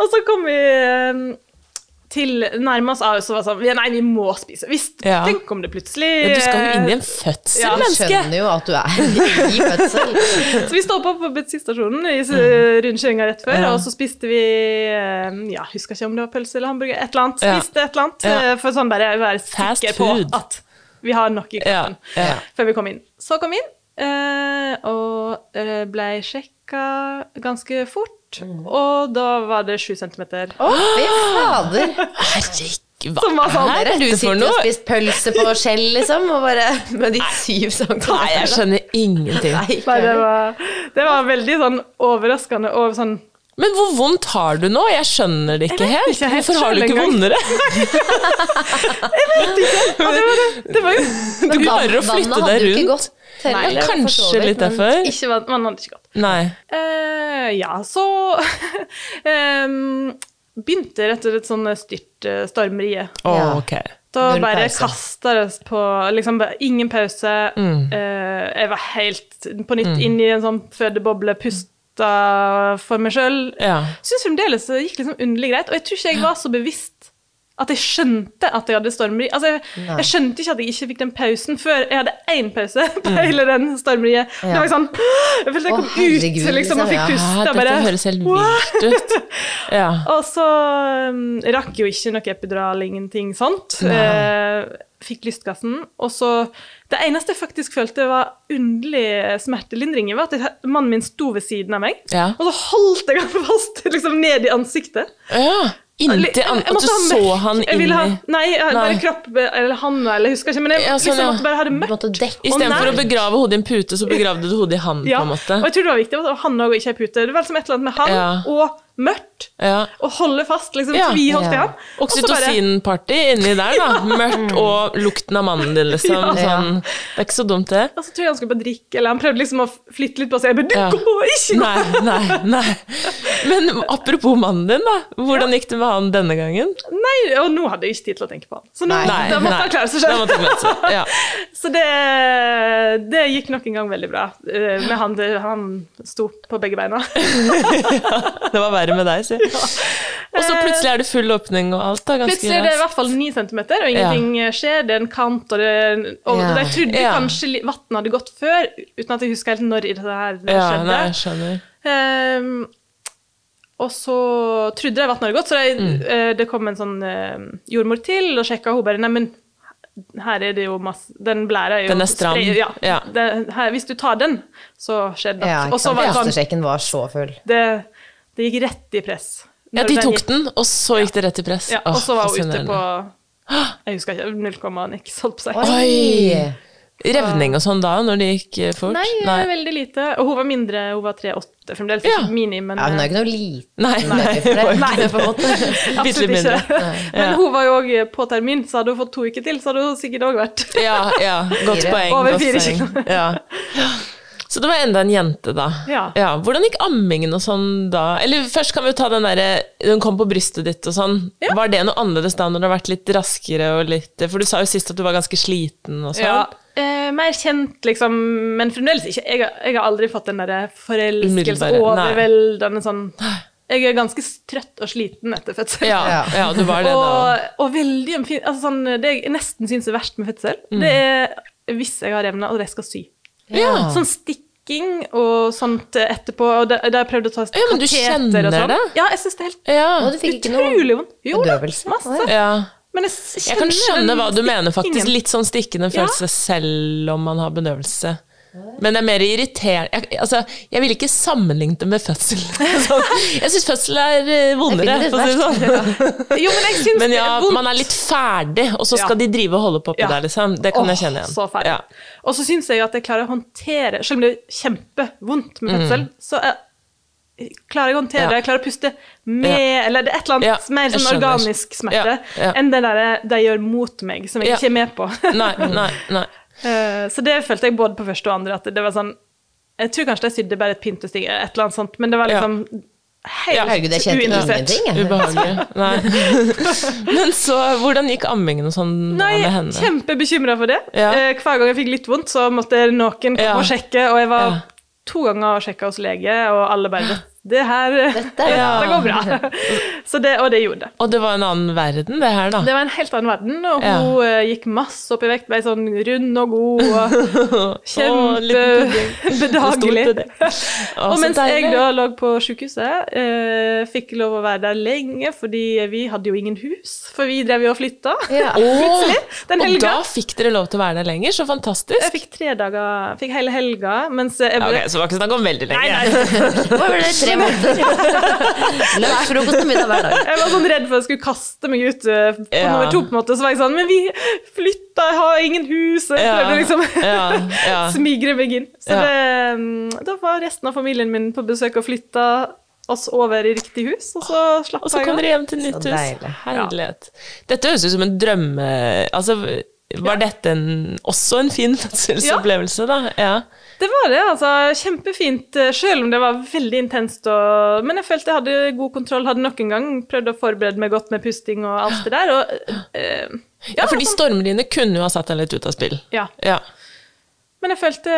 Og så kom vi ehm, til nærmest oss av, så var det sånn Nei, vi må spise. Hvis, Ja. Tenk om det plutselig Ja, du skal jo inn i en fødsel, Ja, menneske! skjønner jo at du er i fødsel. Så vi stoppa på bensinstasjonen i s- rundkjøringa rett før, Mm. Ja. og så spiste vi eh, Ja, husker ikke om det var pølse eller hamburger. Et eller annet. Ja. Spiste et eller annet Ja. eh, for sånn bare å være sikker på at vi har nok i kroppen ja. før vi kom inn. Så kom vi inn, eh, og eh, ble sjekka ganske fort. Mm. Og da var det sju centimeter. Å, fy fader. Herregud, Som var hva sånn, er Der har du sitter for og noe? spist pølse på skjell, liksom, og bare med de syv centimeterne. Nei, jeg skjønner ingenting. Nei, Nei, det, var, det var veldig sånn overraskende og sånn Men hvor vondt har du nå? Jeg skjønner det ikke Jeg helt. ikke helt Hvorfor har du ikke vet vondere? ja, det, var det, det var jo Du klarer å Vannet flytte hadde deg jo ikke rundt. gått heller, Ja, kanskje vidt, litt men- derfor. ikke, vann- Man hadde ikke gått. Nei. Uh, ja, så um, begynte rett og slett sånn styrt uh, stormeriet. Å, Ja. ok. Da Null bare kasta det oss på liksom Ingen pause. Mm. Uh, jeg var helt på nytt inn i en sånn fødeboble, pusta for meg sjøl. Ja. Syns fremdeles det gikk liksom underlig greit. Og jeg tror ikke jeg var så bevisst at jeg skjønte at jeg hadde stormeri. Altså, jeg, jeg skjønte ikke at jeg ikke fikk den pausen før jeg hadde én pause på hele den stormeriet. Det var sånn Jeg følte jeg kom herregud, ut liksom, og fikk liksom, puste. Ja, dette høres helt vilt ut. Ja. Og så um, rakk jo ikke noe epidural, ingenting sånt. Uh, fikk lystgassen. Og så Det eneste jeg faktisk følte var underlig smertelindring var at mannen min sto ved siden av meg, Ja. og så holdt jeg ham fast liksom ned i ansiktet. ja. Inntil an At du ha så han inni ha, Nei, jeg- bare Nei. kropp eller handa, eller jeg husker ikke. Men jeg Ja, sånn, liksom måtte bare ha det mørkt. Istedenfor Å, å begrave hodet i en pute, så begravde du hodet i han, Ja, på en måte. og jeg tror det var viktig at han òg ikke er pute. Det var liksom et eller annet med han Ja. og mørkt. Ja. Og holde fast, liksom Ja. tviholdt i Ja. Og så bare- Oksytocin-party inni der, da. Mørkt og lukten av mannen din, liksom. Ja. Sånn. Det er ikke så dumt, det. Og så tror jeg han skulle bare drikke, eller han prøvde liksom å flytte litt på seg. Jeg bare, du Ja. går ikke nå! Nei, nei, nei. Men apropos mannen din, da. Hvordan gikk det med han denne gangen? Nei, og nå hadde jeg ikke tid til å tenke på han. Så nå Nei, nei. Da måtte han klare seg, Ja. Så det, det gikk nok en gang veldig bra. eh, Med han, han sto på begge beina. Det var verre med deg, si. Og så plutselig er det full åpning og alt, da. Ganske Plutselig er det i hvert fall ni centimeter, og ingenting skjer. Det er en kant, og, det, og Ja. jeg trodde Ja. kanskje vannet hadde gått før, uten at jeg husker helt når det her det Ja, skjedde. nei, jeg skjønner. Um, og så trodde jeg vannet hadde gått, så jeg, Mm. uh, det kom en sånn uh, jordmor til og sjekka, og hun bare Neimen, her er det jo masse Den blæra er jo Den er stram. Ja. Ja. Det, her, hvis du tar den, så skjer det Ja, nok. ikke Og så var det sånn Hjertesjekken var så full. det, det gikk rett i press. Ja, de tok den, og så gikk det rett i press. Ja, og så var hun ute på Jeg husker ikke. 0, niks, holdt på å si. Oi! Revning og sånn da, når det gikk eh, fort? Nei, veldig lite. Og hun var mindre, hun var 3,8 fremdeles. Ja. Mini, men Ja, hun er eh, ikke noe liten Nei, nei. for. Nei. på en måte. Absolutt ikke. ikke. Men hun var jo òg på termin, så hadde hun fått to uker til, så hadde hun sikkert òg vært Ja, ja, godt poeng. Over fire kilo. Ja. Så det var enda en jente, da. Ja. Hvordan gikk ammingen og sånn da? Eller først kan vi jo ta den derre Hun kom på brystet ditt og sånn. Ja. Var det noe annerledes da når det har vært litt raskere og litt For du sa jo sist at du var ganske sliten og sånn. Ja, eh, mer kjent, liksom, men fremdeles ikke. Jeg, har- jeg har aldri fått den derre forelskelse, overveldende sånn Jeg er ganske trøtt og sliten etter fødsel. Ja, ja, du var det da. og, og veldig fin, altså sånn, Det jeg nesten syns er verst med fødsel, Mm. det er hvis jeg har evner og jeg skal sy. Ja. Sånn stikking og sånt etterpå. Og der, jeg prøvde å ta Ja, men du kjenner sånn. det? Ja, jeg syns det er helt Ja. Og du fikk ikke utrolig vondt. Jo da, masse. ja. Men jeg, Jeg kan skjønne hva du mener, faktisk. Litt sånn stikkende Ja. følelse selv om man har bedøvelse. Men det er mer irriterende jeg, altså, jeg ville ikke sammenlignet det med fødsel. Altså, jeg syns fødsel er eh, vondere, det for å si det sånn. Jo, men jeg syns Men det ja, er vondt. man er litt ferdig, og så skal Ja. de drive og holde på oppi Ja. der, liksom. Det kan jeg kjenne igjen. Så ferdig. Ja. Og så syns jeg at jeg klarer å håndtere Selv om det er kjempevondt med Mm. fødsel, så jeg Klarer jeg å håndtere det? Jeg klarer å puste med Eller det er et eller annet mer sånn organisk smerte enn det der de gjør mot meg, som jeg ikke er med på. Nei, nei, nei. Eh, så det følte jeg både på første og andre, at det var sånn Jeg tror kanskje de sydde bare et pyntesting, et eller annet sånt, men det var Ja. liksom helt Ja, Herregud, jeg kjente uinteressert. ingenting. Ubehagelig. Nei. Men så, hvordan gikk ammingen og sånn Nei, med henne? kjempebekymra for det. Ja. Eh, hver gang jeg fikk litt vondt, så måtte noen komme Ja. og sjekke, og jeg var Ja. to ganger og sjekka hos lege, og alle bare Det her Dette, Ja. går bra. Så det, og det gjorde det. Og det var en annen verden, det her, da. Det var en helt annen verden, og Ja. hun uh, gikk masse opp i vekt, ble sånn rund og god og kjempebedagelig. Og mens jeg da lå på sykehuset, uh, fikk lov å være der lenge, fordi vi hadde jo ingen hus, for vi drev jo og flytta. Ja. Plutselig, den Og da fikk dere lov til å være der lenger, så fantastisk. Jeg fikk tre dager, fikk hele helga, mens jeg Ja, okay, så det var ikke snakk om veldig lenge. Nei, nei. Tre måneder? Lunsj, frokost og middag hver dag. Jeg var sånn redd for at jeg skulle kaste meg ut eh, på Ja. nummer to, på en måte. Så var jeg sånn Men vi flytta, jeg har ingen hus. Jeg Ja, prøvde liksom ja, ja. smigre meg inn. Så Ja. det, mm, da var resten av familien min på besøk og flytta oss over i riktig hus, og så slapp Og så jeg kom dere hjem til nytt hus. Herlighet. Dette høres ut som en drømme... Altså, var dette en, også en fin fødselsopplevelse, da? Ja. Det var det, altså. Kjempefint, eh, selv om det var veldig intenst. Og, men jeg følte jeg hadde god kontroll. Hadde nok en gang prøvd å forberede meg godt med pusting og alt det der. Og, øh, ja, for de stormene dine kunne jo ha satt deg litt ut av spill. ja. Ja. Men jeg følte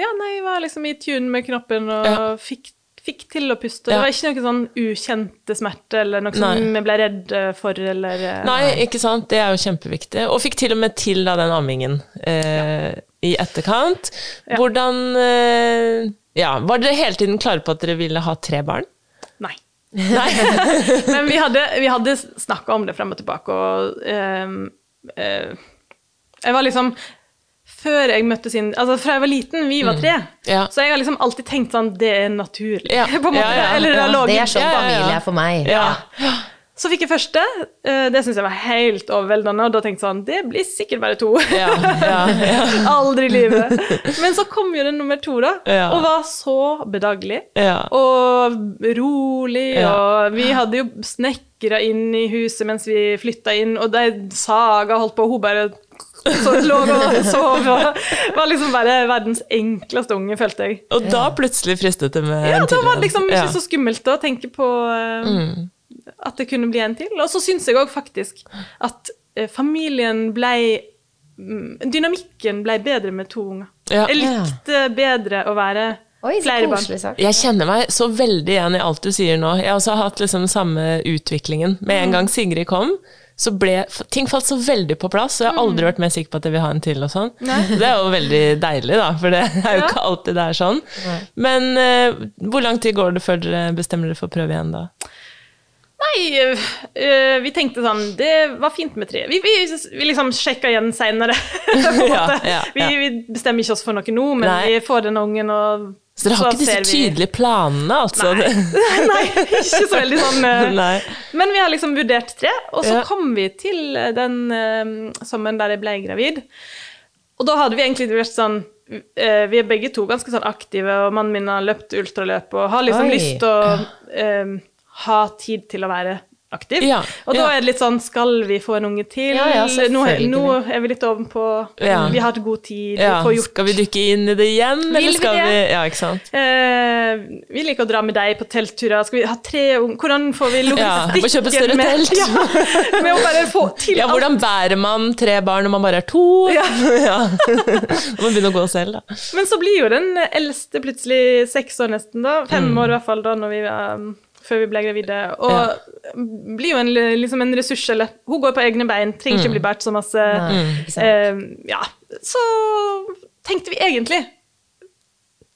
Ja, nei, jeg var liksom i tune med knoppen og Ja. fikk, fikk til å puste. Ja. Det var ikke noe sånn ukjente smerte eller noe som vi ble redd eh, for, eller eh, Nei, ikke sant. Det er jo kjempeviktig. Og fikk til og med til da den ammingen eh, i etterkant. Ja. Hvordan eh, Ja, var dere hele tiden klare på at dere ville ha tre barn? Nei. Nei. Men vi hadde, vi hadde snakka om det frem og tilbake, og ehm, eh, Jeg var liksom Før jeg møtte sin Altså, fra jeg var liten, vi var tre, Mm. Ja. så jeg har liksom alltid tenkt sånn Det er naturlig, Ja. på en måte. Ja, Eller det Det er sånn familie er for meg. Ja. Så fikk jeg første. eh, Det syns jeg var helt overveldende, og da tenkte jeg sånn Det blir sikkert bare to. Ja, ja, ja. Aldri i livet. Men så kom jo den nummer to, da, og var så bedagelig. Og rolig, og vi hadde jo snekra inn i huset mens vi flytta inn, og de saga holdt på, og hun bare så lå og sov, og var liksom bare verdens enkleste unge, følte jeg. Og da plutselig fristet det med Ja, en da var det liksom ikke så skummelt å tenke på eh, at det kunne bli en til. Og så syns jeg òg faktisk at eh, familien blei mm, Dynamikken blei bedre med to unger. Ja. Jeg likte bedre å være Oi, så flere barn. koselig sagt. Jeg kjenner meg så veldig igjen i alt du sier nå. Jeg har også hatt liksom samme utviklingen. Med Mm. en gang Sigrid kom, så ble ting falt så veldig på plass, og jeg har aldri Mm. vært mer sikker på at jeg vil ha en til og sånn. Det er jo veldig deilig, da, for det er jo Ja. ikke alltid det er sånn. Men uh, hvor lang tid går det før dere bestemmer dere for å prøve igjen da? Nei, uh, vi tenkte sånn Det var fint med tre. Vi, vi, vi liksom sjekka igjen seinere. Ja, ja, vi, vi bestemmer ikke oss for noe nå, men Nei. vi får den ungen, og Så dere har ikke ser disse tydelige planene, altså? Nei. Nei, ikke så veldig sånn. Nei. Men vi har liksom vurdert tre, og så Ja. kom vi til den uh, sommeren der jeg ble gravid. Og da hadde vi egentlig vært sånn uh, Vi er begge to ganske sånn aktive, og mannen min har løpt ultraløp og har liksom Oi. lyst til å uh, ha tid til å være aktiv. Ja, og da ja. er det litt sånn Skal vi få en unge til? Ja, ja, nå, nå er vi litt ovenpå. Ja. Vi har hatt god tid. Ja, vi får gjort skal vi dykke inn i det igjen, Vil eller skal vi Ja, ikke sant? Eh, vi liker å dra med deg på teltturer. Skal vi ha tre unge Hvordan får vi Ja, logistikken må kjøpe større med, telt. Ja, med å bare få til Ja, hvordan bærer man tre barn når man bare er to? Ja. Ja. Man begynne å gå selv, da. Men så blir jo den eldste plutselig seks år nesten, da. Fem Mm. år i hvert fall, da, når vi, um, før vi ble gravide. Og blir jo en, liksom en ressurs, eller Hun går på egne bein, trenger Mm. ikke bli båret så masse. Nei. Eh, ja, så tenkte vi egentlig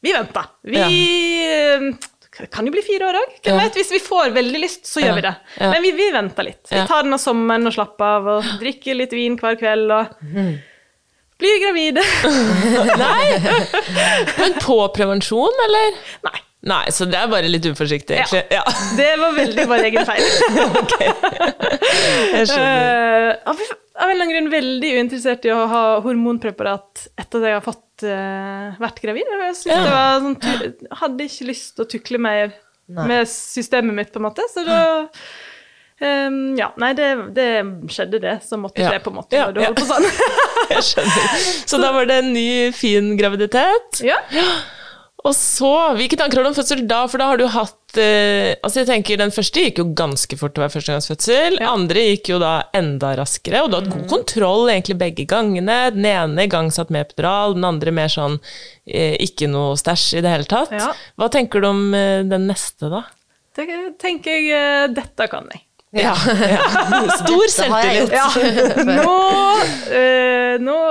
Vi venta. Vi ja. kan jo bli fire år òg. Hvem Ja. vet? Hvis vi får veldig lyst, så Ja. gjør vi det. Ja. Men vi, vi venter litt. Vi tar den av sommeren og slapper av og drikker litt vin hver kveld og blir gravide. Nei! Men på prevensjon, eller? Nei. Nei, så det er bare litt uforsiktig, egentlig. Ja. Det var veldig vår egen feil. Jeg skjønner. Uh, av av en eller annen grunn veldig uinteressert i å ha hormonpreparat etter at jeg har fått uh, vært gravid. Jeg synes Ja. det var sånn, hadde ikke lyst til å tukle mer med systemet mitt, på en måte. Så da Um, Ja, nei, det, det skjedde, det som måtte Ja. på en måte. Ja, ja. på sånn. Jeg skjønner. Så da var det en ny, fin graviditet. ja. Og så, hvilke tanker har du om fødsel da? For da har du hatt eh, Altså jeg tenker Den første gikk jo ganske fort til å være førstegangsfødsel. Ja. Andre gikk jo da enda raskere, og du har hatt god kontroll egentlig begge gangene. Den ene igangsatt med epidural, den andre mer sånn eh, ikke noe stæsj i det hele tatt. Ja. Hva tenker du om eh, den neste, da? Det tenker jeg eh, Dette kan jeg. Ja. ja. Stor selvtillit. Ja. Nå, eh, nå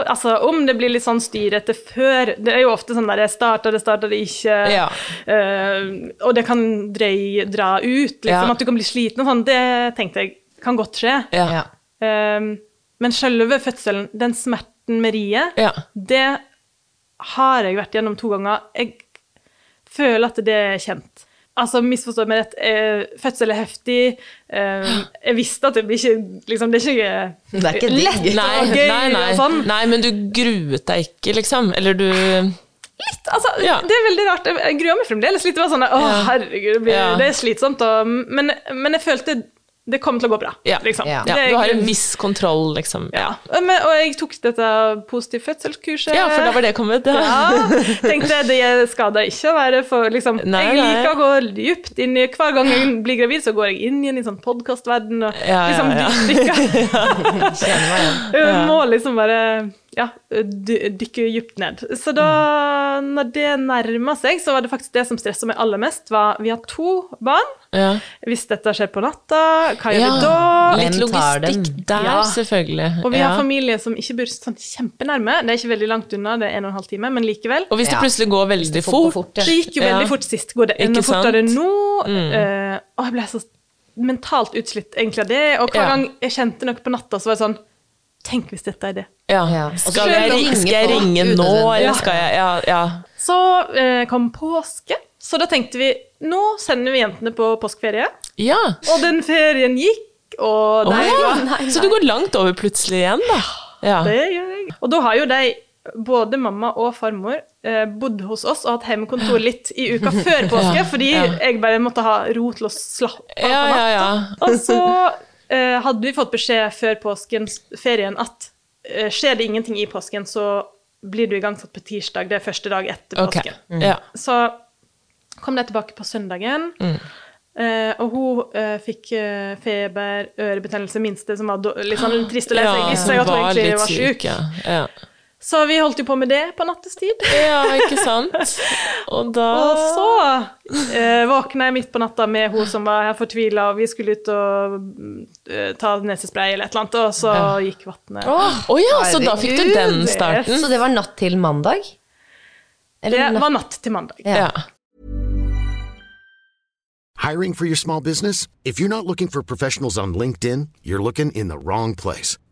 Altså, om det blir litt sånn styrete før Det er jo ofte sånn der starter det, starter det ikke. Ja. uh, og det kan drei, dra ut, liksom. Ja. At du kan bli sliten og sånn. Det tenkte jeg kan godt skje. Ja. Ja. Eh, men selve fødselen, den smerten med riet, Ja. det har jeg vært gjennom to ganger. Jeg føler at det er kjent. Altså, misforstå meg rett, eh, fødsel er heftig. Eh, jeg visste at det blir ikke liksom, Det er ikke Det er ikke lett Nei, og gøy nei, nei. og sånn. nei, men du gruet deg ikke, liksom? Eller du Litt, Altså, Ja. Det er veldig rart. Jeg- Jeg gruer meg fremdeles litt. Det var sånn, Å, Ja. herregud, det, blir, Ja. det er slitsomt. Og, men, men jeg følte det kommer til å gå bra. Ja. Liksom. Ja. Ja, Det du har en viss kontroll, liksom. Ja, Men, og jeg tok dette positiv fødselskurset. ja for da var det kommet. Ja. Ja, tenkte det skal da ikke være for liksom, Nei, Jeg nei. liker å gå dypt inn i Hver gang jeg blir gravid, så går jeg inn igjen i sånn podkastverden og liksom ja. dykker. Må liksom bare ja, dy dykke dypt ned. Så da når det nærma seg, så var det faktisk det som stressa meg aller mest, var vi har to barn. Ja. Hvis dette skjer på natta, hva gjør Ja. vi da? Litt logistikk der, Ja. selvfølgelig. Og vi ja. har familie som ikke bor sånn kjempenærme. Det er ikke veldig langt unna, det er en og en halv time, men likevel. Og hvis det Ja. plutselig går veldig fort, fort, ja. Det gikk jo veldig Ja. fort sist. Går det enda fortere nå? Mm. Uh, og jeg ble så mentalt utslitt egentlig av det. Og hver Ja. gang jeg kjente noe på natta, så var det sånn Tenk hvis dette er det. ja. Ja. Skal, jeg, ringe- skal jeg ringe nå, eller skal jeg Ja, ja. Så eh, kom påske, så da tenkte vi nå sender vi jentene på påskeferie. ja. Og den ferien gikk, og der de ja. var Så du går langt over plutselig igjen, da? Ja. Det gjør jeg. Og da har jo de, både mamma og farmor, eh, bodd hos oss og hatt hjemmekontor litt i uka før påske, fordi ja. jeg bare måtte ha ro til å slappe av Ja, på ja, natta. ja. Og så hadde vi fått beskjed før påskenferien at eh, skjer det ingenting i påsken, så blir du igangsatt på tirsdag. Det er første dag etter okay. påsken. Ja. Så kom de tilbake på søndagen. Mm. Uh, og hun uh, fikk uh, feber, ørebetennelse, minste, som var litt sånn trist å lese. jeg visste jo at hun var egentlig litt var syk Ja. Ja. Så vi holdt jo på med det på nattestid. ja, ikke sant? Og da Og så eh, våkna jeg midt på natta med hun som var her fortvila, og vi skulle ut og uh, ta nesespray eller et eller annet, og så gikk vannet. Å ja, så da fikk du den starten? Så det var natt til mandag? Det var natt til mandag. Ja. Hiring for your small business? If you're not looking for professionals on LinkedIn, you're looking in the wrong place.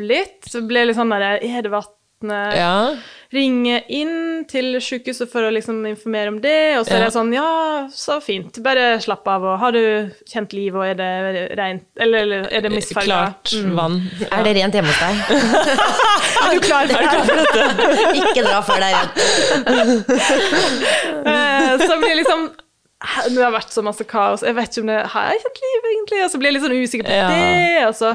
litt, så ble jeg litt sånn der Er det vannet? Ja. Ringe inn til sykehuset for å liksom informere om det, og så er det sånn Ja, så fint, bare slapp av, og har du kjent liv, og er det rent Eller, eller er det misfarga? Klart vann. Er det rent hjemme hos deg? Er du klar for det? Ikke dra før det er rent. Eh, Så blir det liksom det har vært så masse kaos. Jeg vet ikke om det har jeg kjent liv, egentlig. Og så blir jeg litt sånn usikker på Ja. det. Og så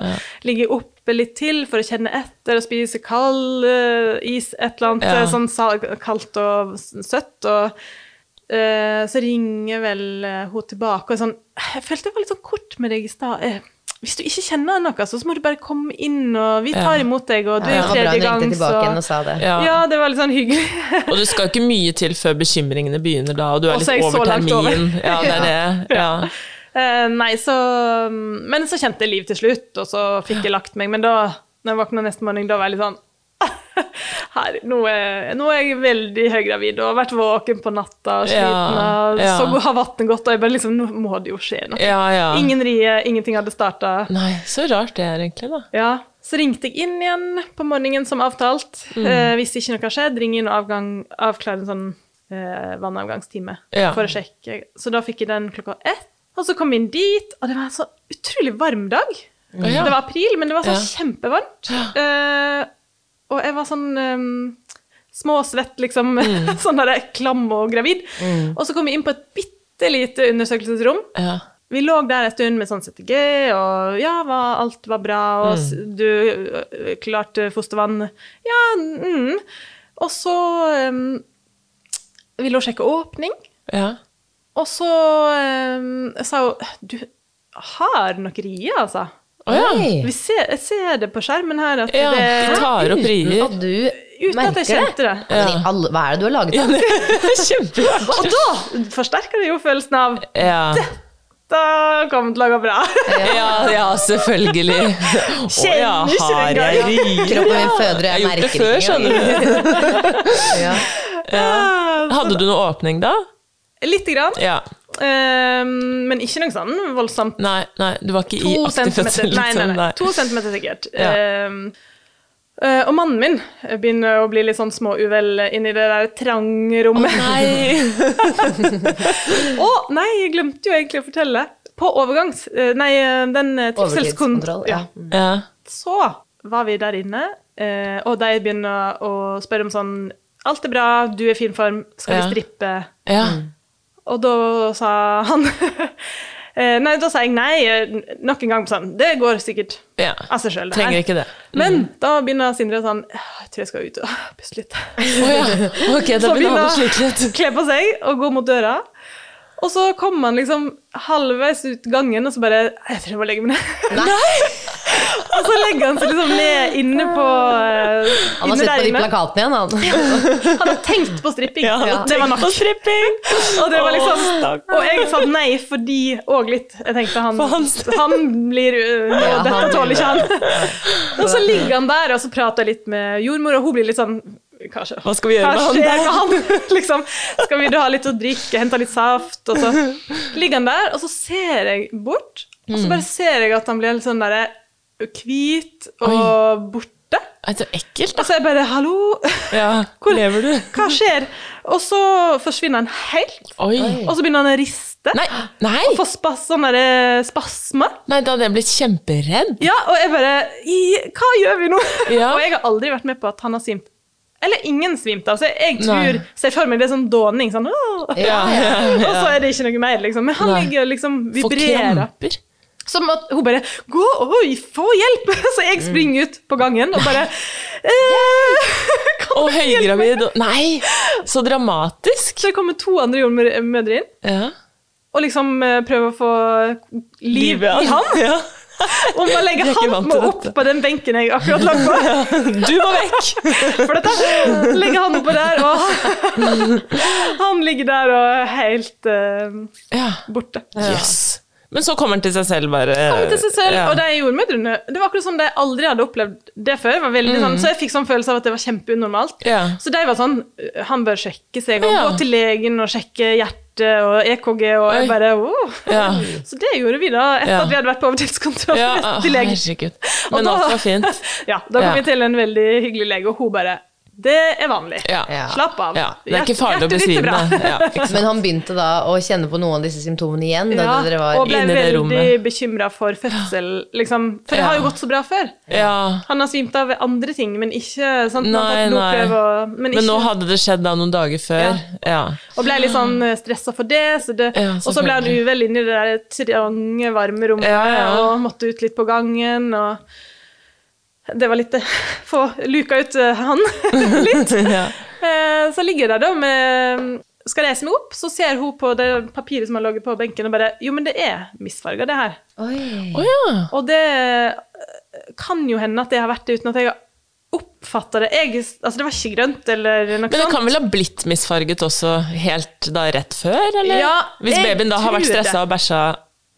ligger jeg oppe litt til for å kjenne etter og spise kald uh, is, et eller annet Ja. eh, sånn sal- kaldt og søtt. Og uh, så ringer vel hun tilbake og sånn Jeg følte det var litt sånn kort med deg i stad. Hvis du ikke kjenner noe, så, så må du bare komme inn, og vi tar imot deg, og du Ja, er tredje gang, så og sa det. Ja. Ja, det var litt sånn hyggelig. Og det skal ikke mye til før bekymringene begynner da, og du er er litt over termin. over. Ja, det er det. Ja. Eh, nei, så Men så kjente jeg liv til slutt, og så fikk jeg lagt meg. Men da når jeg våkna neste morgen, da var jeg litt sånn her, nå, er, nå er jeg veldig høygravid og har vært våken på natta og sliten. Ja, og ja. Så har vannet gått, og jeg bare liksom Nå må det jo skje noe. ja, ja. Ingen rie, ingenting hadde starta. Nei, så rart det er egentlig, da. Ja, så ringte jeg inn igjen på morgenen som avtalt. Mm. Eh, hvis ikke noe har skjedd, ring inn og avgang, avklare en sånn eh, vannavgangstime for å sjekke. Så da fikk jeg den klokka ett. Og så kom vi inn dit, og det var en så utrolig varm dag. ja. Det var april, men det var så Ja. kjempevarmt. Uh, og jeg var sånn um, småsvett, liksom. Mm. sånn der klam og gravid. Og så kom vi inn på et bitte lite undersøkelsesrom. Ja. Vi lå der en stund med sånn CTG, og ja, var, alt var bra, og Mm. du klarte fostervann. Ja, mm. Og så um, Vi lå og sjekka åpning, ja. Og så eh, sa hun Du har nok rie, altså. Oh, ja. Vi ser, jeg ser det på skjermen her at ja. De det tar opp Uten at du Uten at jeg kjente det. Ja, men i alle, hva er det du har laget? da? Kjempebra. Og da forsterker det jo følelsen av Ja. Da kommer det til å gå bra. ja, ja, selvfølgelig. Å ja, Kjenner ikke har den jeg rier? Kroppen min føder, Jeg merker jeg gjort det før, skjønner du. Ja. Hadde du noe åpning da? Lite grann. Ja. Um, men ikke noe sånn voldsomt. Nei, nei, du var ikke i To aktiv fødsel, nei, nei, liksom? nei, to centimeter sikkert. Ja. Um, og mannen min begynner å bli litt sånn småuvel inni det der trange rommet. Nei. Å nei, jeg glemte jo egentlig å fortelle. På overgangs... uh, nei, uh, den trivselskontrollen. Ja. Ja. Ja. Så var vi der inne, og de begynner å spørre om sånn Alt er bra, du er i fin form, skal vi strippe? ja. Og da sa han eh, Nei, da sa jeg nei. eh, Nok en gang sånn Det går sikkert ja. av seg sjøl. Trenger ikke det. Men da begynner Sindre sånn «Åh, Jeg tror jeg skal ut og puste litt. Oh, ja. okay, da begynner han å. Kle på seg og gå mot døra. Og så kom han liksom halvveis ut gangen, og så bare Jeg tror jeg må legge meg ned. Nei. og så legger han seg liksom ned inne på uh, Han har sett på de plakatene igjen, han. Han har tenkt på stripping. Ja, han Ja. Det var tenkt nok. på stripping. Og det var liksom. Og jeg sa nei fordi Og litt. Jeg tenkte han For han- Han blir uh, Ja, Dette tåler ikke han. Og så ligger han der, og så prater jeg litt med jordmor, og hun blir litt sånn Kanskje. Hva skal vi gjøre Hva med han der? med han? liksom, skal vi da ha litt å drikke, hente litt saft? Og så ligger han der, og så ser jeg bort, og Mm. så bare ser jeg at han blir litt sånn derre hvit og borte. Nei, så ekkelt, da. Og så er jeg bare 'hallo', Ja, Hvor- lever du? hva skjer? Og så forsvinner han helt, Oi. og så begynner han å riste. Nei, nei. Og får spas, sånne der spasmer. nei, da hadde jeg blitt kjemperedd. Ja, og jeg bare Hva gjør vi nå? Ja. og jeg har aldri vært med på at han har svimt. Eller ingen svimte av. Så jeg tror, ser for meg det er sånn dåning. Sånn! Ja, ja, Og så er det ikke noe mer, liksom. Men han Nei. ligger og liksom vibrerer. kramper. Som at hun bare 'Gå, oi, få hjelp!' Så jeg springer ut på gangen og bare eh, Og du hjelpe meg?» høygravid. Nei, så dramatisk. Så det kommer to andre jordmødre inn Ja. og liksom eh, prøver å få liv Livet, i han. Ja. Og å legge til opp på den benken jeg akkurat lå på. Du må vekk! For dette legger han oppå der, og han ligger der og er helt uh, Ja. borte. Yes. Men så kommer han til seg selv, bare. Kommer til seg selv, Ja. Og de jordmødrene Det var akkurat som de aldri hadde opplevd det før. Var veldig sånn, så jeg fikk sånn følelse av at det var kjempeunormalt. Ja. Så de var sånn Han bør sjekke seg og Ja. gå til legen og sjekke hjertet og EKG, og jeg bare oh. Ja. Så det gjorde vi da, etter Ja. at vi hadde vært på overtidskontroll Ja, til legen. Og Men da- alt var fint. Ja, da kom vi til en veldig hyggelig lege, og hun bare Det er vanlig. Ja. Slapp av. Ja, det er ikke farlig å besvime. Ja. Men han begynte da å kjenne på noen av disse symptomene igjen? Da Ja, dere var og ble inne veldig bekymra for fødsel, liksom. For det har jo gått så bra før. ja. Han har svimt av andre ting, men ikke sant, Nei, Nei, og men Men nå hadde det skjedd da noen dager før. Ja. Og ble litt sånn stressa for det. Så det Ja, og så ble han uvel inn i det der trange, varme rommet Ja, ja. og måtte ut litt på gangen. og det var litt eh, Få luka ut eh, han litt. ja. Eh, Så ligger jeg der da med skal reise meg opp, så ser hun på det papiret som har ligget på benken, og bare Jo, men det er misfarga, det her. Oi. Å ja. Og det kan jo hende at det har vært det uten at jeg har oppfatta det. Jeg, altså, det var ikke grønt eller noe sånt. Men det kan vel ha blitt misfarget også helt da rett før, eller? Ja, Hvis babyen da har vært stressa og bæsja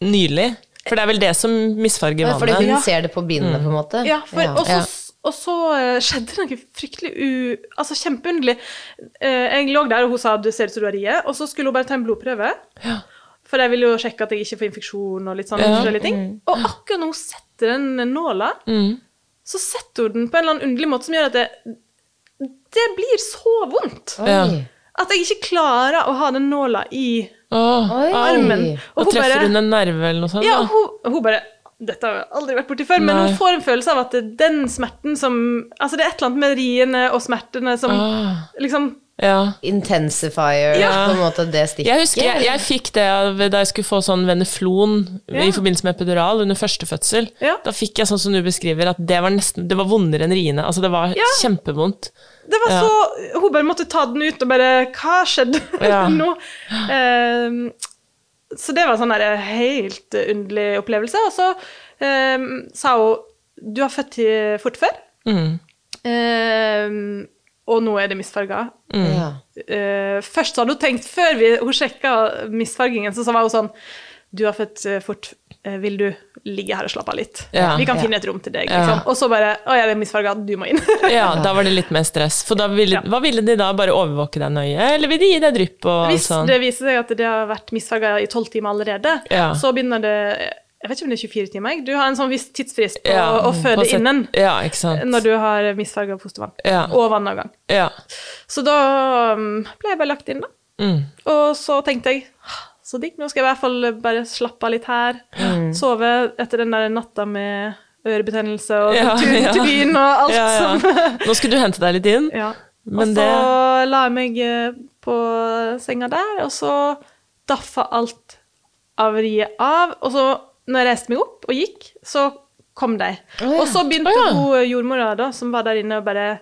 nylig? For det er vel det som misfarger vannet? Fordi hun Ja. ser det på bindene, på en måte? Ja, for, og, så, og så eh, skjedde det noe fryktelig u... Altså kjempeunderlig. Eh, jeg lå der, og hun sa du ser ut som du har rie, og så skulle hun bare ta en blodprøve. For jeg ville jo sjekke at jeg ikke får infeksjon og litt sånne Ja. forskjellige ting. Og akkurat når hun setter den nåla, Mm. så setter hun den på en eller annen underlig måte som gjør at det, det blir så vondt. Oi. At jeg ikke klarer å ha den nåla i Åh, armen. Og hun treffer bare- hun en nerve eller noe sånt? Ja, hun, hun bare Dette har jeg aldri vært borti før, men hun får en følelse av at den smerten som Altså, det er et eller annet med riene og smertene som Ah, liksom ja. Intensifier, Ja. på en måte, det stikket? Jeg husker jeg, jeg fikk det av, da jeg skulle få sånn veneflon Ja. i forbindelse med epidural under første fødsel. Ja. Da fikk jeg sånn som du beskriver, at det var nesten Det var vondere enn riene. Altså, det var Ja. kjempevondt. Det var Ja. så Hun bare måtte ta den ut og bare Hva skjedde Ja. nå? Ehm, så det var sånn der helt underlig opplevelse. Og så ehm, sa hun Du har født fort før, Mm. ehm, og nå er det misfarga. Mm. Uh, først så hadde hun tenkt, før vi, hun sjekka misfargingen, så, så var hun sånn Du har født eh, fort, vil du ligge her og slappe av litt? Ja. vi kan Ja. finne et rom til deg. Ja. Liksom. Og så bare Å ja, det er misfarga, du må inn. Ja, da var det litt mer stress. For ville, Ja. hva ville de da? Bare overvåke deg nøye? Eller vil de gi deg drypp og Hvis sånn? det viser seg at det har vært misfarga i tolv timer allerede, Ja. så begynner det Jeg vet ikke om det er 24 timer. jeg. Du har en sånn viss tidsfrist på Ja, å føde på innen Ja, sant. når du har misfarga fostervann. Ja. Og vannavgang. Ja. Så da um, ble jeg bare lagt inn, da. Mm. Og så tenkte jeg så digg, nå skal jeg i hvert fall bare slappe av litt her. Sove etter den der natta med ørebetennelse og Ja, tur ja. til byen og alt Ja, som Nå skulle du hente deg litt inn. Ja. Men og så la jeg meg eh, på senga der, og så daffa alt averiet av. Og så, når jeg reiste meg opp og gikk, så kom de. Oh. Og så begynte oh, hun jordmora da, som var der inne, og bare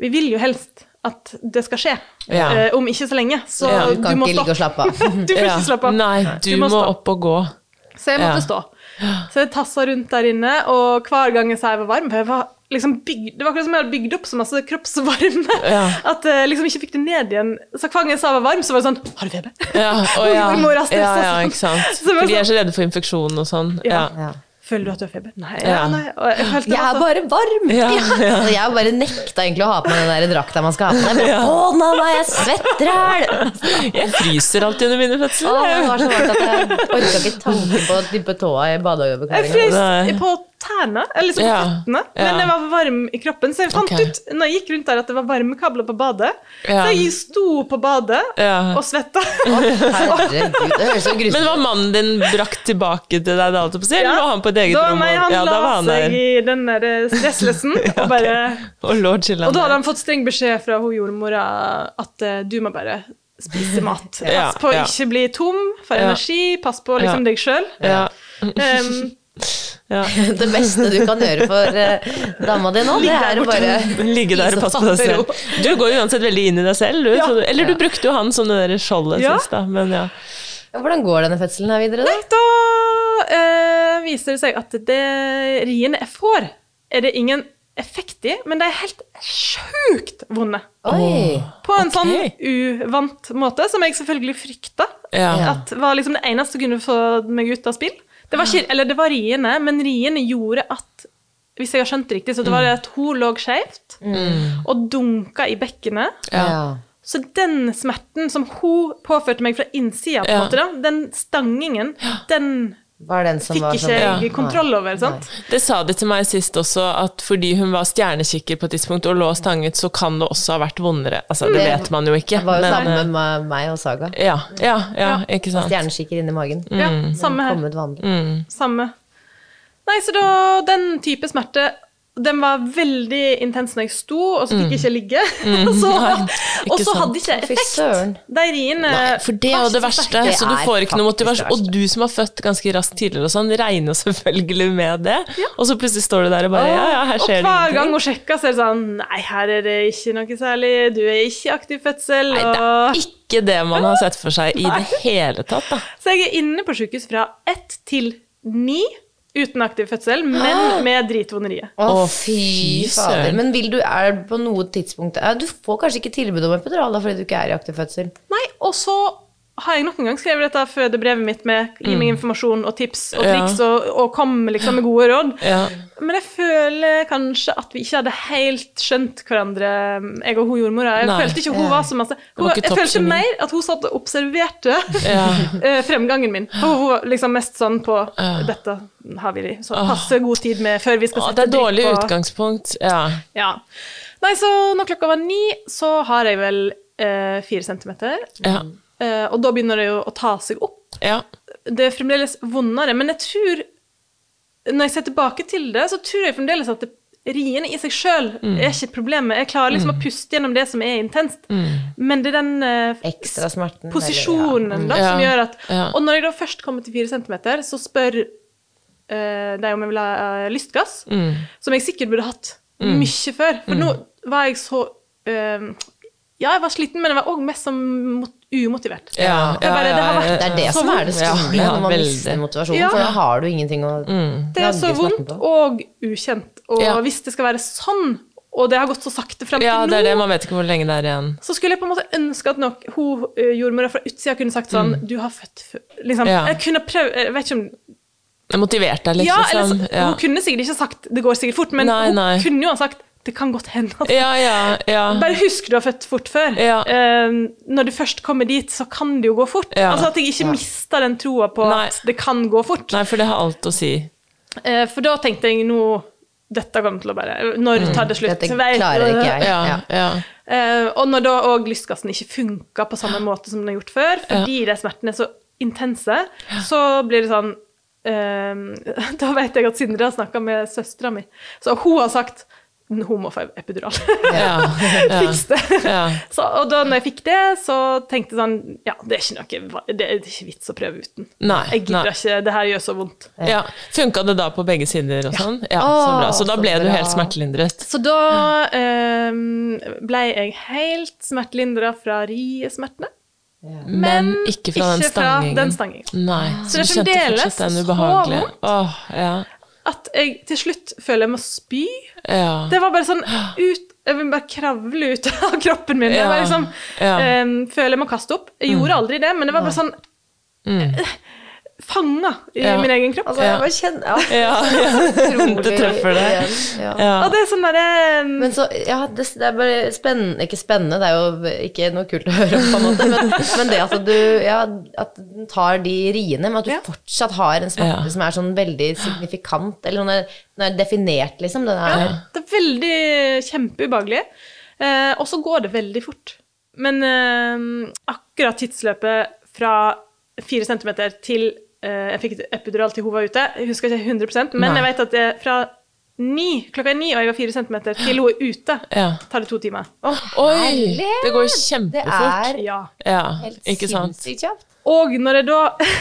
Vi vil jo helst at det skal skje. Ja. Eh, om ikke så lenge. Så Ja, Du kan må ikke ligge og slappe av. Du får Ja. ikke slappe av. Nei, du, må må, opp og gå. Så jeg måtte Ja. stå. Så jeg tassa rundt der inne, og hver gang jeg sa jeg var varm for jeg var liksom bygd, Det var akkurat som jeg hadde bygd opp så masse kroppsvarme Ja. at jeg liksom ikke fikk det ned igjen. Så hver gang jeg sa jeg var varm, så var det sånn Har du feber? Ja, ja. Ja, ja, ikke sant. For de er sånn- så redde for infeksjon og sånn. Ja. Føler du at du har feber? Nei. Ja. Ja, nei. Jeg Jeg er bare varm! Ja, ja. Jeg bare nekta egentlig å ha på meg den der drakta man skal ha på seg. Jeg bare, Å, nei, nei, jeg svetter her! Jeg fryser alltid under mine Å, fødsler. det var så varmt at jeg orka ikke tanken på å dyppe tåa i Jeg badeoverbeklæringa. frøs Nei. på tærne, eller liksom Ja. føttene, Ja. men jeg var varm i kroppen. Så jeg fant okay. ut når jeg gikk rundt der at det var varmekabler på badet. Ja. Så jeg sto på badet og svetta. Herregud, det høres så grusomt Men var mannen din brakt tilbake til deg da, eller var han på et eget Da, rom? nei, han ja, da var la han seg i den der stresslessen og bare Og Og da hadde han fått streng beskjed fra hun jordmora at eh, du må bare spise mat. Pass på å ja. ikke bli tom for Ja. energi, pass på liksom Ja. deg sjøl. Ja. Um, Ja. Det beste du kan gjøre for eh, dama di nå, det er å bare Ligge der og passe på deg selv. Du går jo uansett veldig inn i deg selv, du. Ja. Så eller du brukte jo han som det der skjoldet Ja. sist, da. Men ja. Ja, Hvordan går denne fødselen her videre, da? da eh, viser det seg at det riene jeg får, er det ingen effekt i, men de er helt sjukt vonde. Oi. På en okay. sånn uvant måte, som jeg selvfølgelig frykta. Ja. At var liksom det eneste som kunne få meg ut av spill. Det var, ikke, eller det var riene, men riene gjorde at hvis jeg har skjønt det riktig, så det var det at hun lå skjevt og dunka i bekkenet. Ja. Så den smerten som hun påførte meg fra innsida, Ja. den stangingen, den Var den som fikk var ikke sånn kontroll over. sant? Det sa de til meg sist også, at fordi hun var stjernekikker på et tidspunkt og lå stanget, så kan det også ha vært vondere. Altså, det Det vet man jo ikke. Det var jo men, samme eh, med meg og Saga. Ja, ja, ja, ikke sant. Stjernekikker inni magen. Ja, samme her. Mm. Samme. Nei, så da Den type smerte Den var veldig intens når jeg sto, og så fikk jeg ikke ligge. så, Mm. og så hadde ikke effekt. søren. De riene Nei, for det er jo det verste, det så du får ikke noe motivasjon. Og du som har født ganske raskt tidligere og sånn, regner selvfølgelig med det. Og så plutselig står du der og bare Ja, ja, her skjer det ingenting. Og hver gang hun sjekker, så er det sånn Nei, her er det ikke noe særlig. Du er ikke aktiv fødsel. Nei, det er ikke det man har sett for seg i det hele tatt, da. Så jeg er inne på sykehus fra ett til ni uten aktiv fødsel, men med dritvoneriet. Å, fy fader. Men vil du, er på noe tidspunkt Du får kanskje ikke tilbud om epidural da, fordi du ikke er i aktiv fødsel? Nei, og så har jeg nok en gang skrevet dette fødebrevet mitt med gi meg informasjon og tips og triks Ja. og, og kom liksom med gode råd. Ja. Men jeg føler kanskje at vi ikke hadde helt skjønt hverandre, jeg og hun jordmora. Jeg Nei. følte ikke hun var så masse hun, var Jeg følte mer at hun satt og observerte Ja. eh, fremgangen min. For hun var liksom mest sånn på Dette har vi så passe god tid med før vi skal sette drikk på. det er dårlig på utgangspunkt. Ja. Ja. Nei, så når klokka var ni, så har jeg vel eh, fire centimeter. Ja. Eh, og da begynner det jo å ta seg opp. ja. Det er fremdeles vondere, men jeg tror Når jeg ser tilbake til det, så tror jeg fremdeles at det, riene i seg sjøl Mm. er ikke problemet. Jeg klarer liksom å puste gjennom det som er intenst, Mm. men det er den uh, Ekstra smerten? eller- posisjonen da, som Ja. gjør at Ja. Og når jeg da først kommer til fire centimeter, så spør uh, de om jeg vil ha uh, lystgass, Mm. som jeg sikkert burde hatt mye før. For nå var jeg så uh, Ja, jeg var sliten, men jeg var òg mest som mot, umotivert. Ja, Det er bare- det har vært- Det er det Så som er det skumle ja, når man veldig. mister motivasjonen, Ja. for da har du ingenting å Mm. Det er så vondt og ukjent. Og Ja. hvis det skal være sånn, og det har gått så sakte fram til ja, det er det. nå, Man vet ikke hvor lenge det er igjen. så skulle jeg på en måte ønske at nok hun eh, jordmora fra utsida kunne sagt sånn Du har født Liksom. Mm. Ja. Jeg kunne prøvd Jeg vet ikke om Jeg motiverte deg litt, Ja, eller så, liksom. Ja. hun kunne sikkert ikke sagt det går sikkert fort, men Nei, hun nei. kunne jo ha sagt det kan godt hende at ja, ja, ja. Bare husk du har født fort før. Ja. Eh, når du først kommer dit, så kan det jo gå fort. Ja. Altså At jeg ikke mister den troa på Nei. at det kan gå fort. Nei, for det har alt å si. Eh, for da tenkte jeg nå Dette kommer til å bare Når tar det slutt? Dette klarer ikke jeg. Ja, Ja. Eh, og når da òg lystgassen ikke funka på samme måte som den har gjort før, fordi de smertene er så intense, så blir det sånn eh, Da vet jeg at Sindre har snakka med søstera mi, så hun har sagt hun må epidural. ja, ja. Fiks det. Ja. Så, og da når jeg fikk det, så tenkte jeg sånn Ja, det er ikke noe Det er ikke vits å prøve uten. Nei, Jeg gidder nei. ikke, det her gjør så vondt. Ja. Funka det da på begge sider og sånn? Ja, så bra. Så da ble du helt smertelindret? Så da eh, ble jeg helt smertelindra fra riesmertene. Men ikke fra den stangingen. fra den stangingen. Nei. Så det er fremdeles så vondt. Åh, ja. At jeg til slutt føler jeg må spy. ja. Det var bare sånn ut Jeg vil bare kravle ut av kroppen min. Jeg Ja. bare liksom eh, føler jeg må kaste opp. Jeg gjorde aldri det, men det var bare sånn mm. Fanga i Ja. min egen kropp. Altså, jeg bare kjenner ja, Ja, ja. Det treffer deg. Ja. Ja. Og det er sånn derre Men så, ja, det, det er bare spennende Ikke spennende, det er jo ikke noe kult å høre om, på en måte, men, men det at du ja, at den tar de riene, men at du Ja. fortsatt har en smerte Ja. som er sånn veldig signifikant, eller noe er, den er definert, liksom. Den er, Ja, det er veldig kjempeubehagelig. Eh, og så går det veldig fort. Men eh, akkurat tidsløpet fra fire centimeter til jeg fikk et epidural til hun var ute, jeg husker ikke 100 men Nei. jeg vet at jeg, fra ni, klokka er ni, og jeg har fire centimeter til hun er ute, Ja. tar det to timer. Oi! Herlig. Det går kjempefort. det er Ja. Ja, helt ikke sinnssykt kjapt. Og når jeg da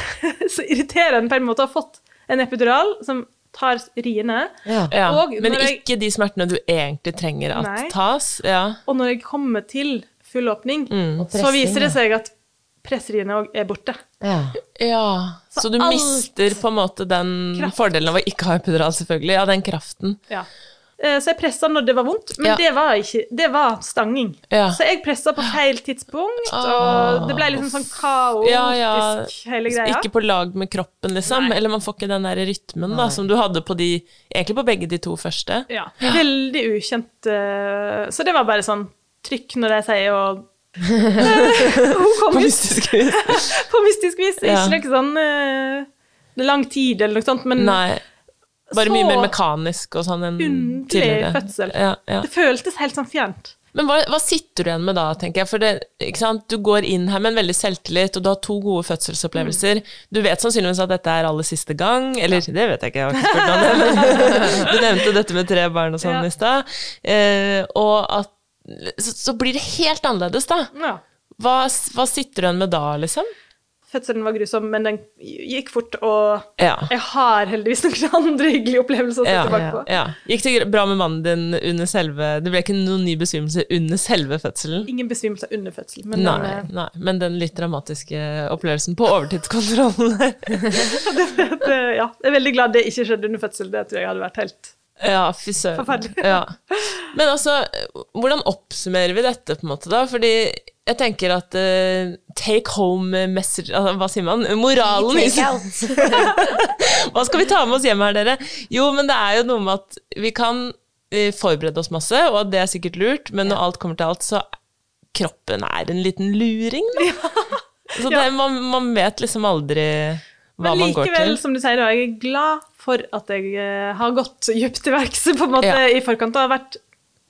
Så irriterende på en måte har fått en epidural som tar riene, Ja. Ja. Og Men ikke de smertene du egentlig trenger at Nei. tas. Ja. og når jeg kommer til full åpning, Mm. Så viser det seg at pressriene òg er borte. Ja. Så, Så du alt- mister på en måte den Kraft. fordelen av å ikke ha epidural, selvfølgelig. Ja, den kraften. Ja. Eh, Så jeg pressa når det var vondt, men Ja. det var ikke Det var stanging. Ja. Så jeg pressa på feil tidspunkt, Ah. og det ble liksom sånn kaotisk, Ja, ja. hele greia. Ikke på lag med kroppen, liksom. Nei. Eller man får ikke den der rytmen da, som du hadde på de Egentlig på begge de to første. Ja. Veldig ukjent. eh, Så det var bare sånn trykk når de sier og På mystisk vis. på mystisk vis. Ja. Ikke noe sånn uh, lang tid eller noe sånt, men Nei. Bare mye mer mekanisk og sånn enn underlig tidligere. fødsel. Ja, ja. det føltes helt sånn fjernt. Men hva, hva, sitter du igjen med da, tenker jeg? For det, Du går inn her med en veldig selvtillit, og du har to gode fødselsopplevelser. Mm. Du vet sannsynligvis at dette er aller siste gang, eller ja. det vet jeg ikke, jeg har ikke spurt om det, du nevnte dette med tre barn og sånn ja. i stad. Eh, og at så, så, blir det helt annerledes, da. Ja. Hva, hva sitter du igjen med da, liksom? Fødselen var grusom, men den gikk fort, og ja. jeg har heldigvis noen andre hyggelige opplevelser å se ja, tilbake på. Ja. Gikk det bra med mannen din under selve Det ble ikke noen ny besvimelse under selve fødselen? Ingen besvimelse under fødselen. Men, nei, den, eh, nei, men den litt dramatiske opplevelsen på overtidskontrollen ja, jeg er veldig glad det ikke skjedde under fødsel. Det tror jeg hadde vært helt ja, fy søren. Ja. Men altså, hvordan oppsummerer vi dette, på en måte, da? Fordi jeg tenker at uh, take home message altså, Hva sier man? Moralen i Hva skal vi ta med oss hjem her, dere? Jo, men det er jo noe med at vi kan uh, forberede oss masse, og at det er sikkert lurt, men når alt kommer til alt, så kroppen er en liten luring, da. Ja. Så det, man, man, vet liksom aldri hva man går til. Men likevel, som du sier, da, jeg er glad for at jeg uh, har gått dypt til verks på en måte ja. i forkant og har vært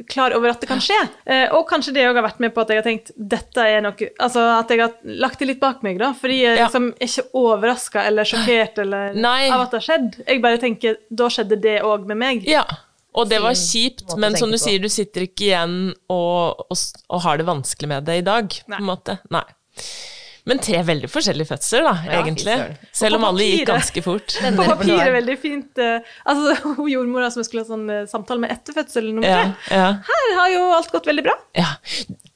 klar over at det kan skje. Eh, og kanskje det òg har vært med på at jeg har tenkt dette er noe Altså at jeg har lagt det litt bak meg, da. Fordi jeg liksom er ikke overraska eller sjokkert eller, av at det har skjedd. Jeg bare tenker da skjedde det òg med meg. Ja. Og det var kjipt, men som du sier, du sitter ikke igjen og, og, og har det vanskelig med det i dag, Nei. på en måte. Nei. Men tre veldig forskjellige fødsler, da, ja, egentlig. Selv om alle gikk ganske fort. På papiret veldig fint. Uh, altså, hun jordmora som jeg skulle ha sånn uh, samtale med etter fødsel nummer tre. Ja, ja. Her har jo alt gått veldig bra. Ja.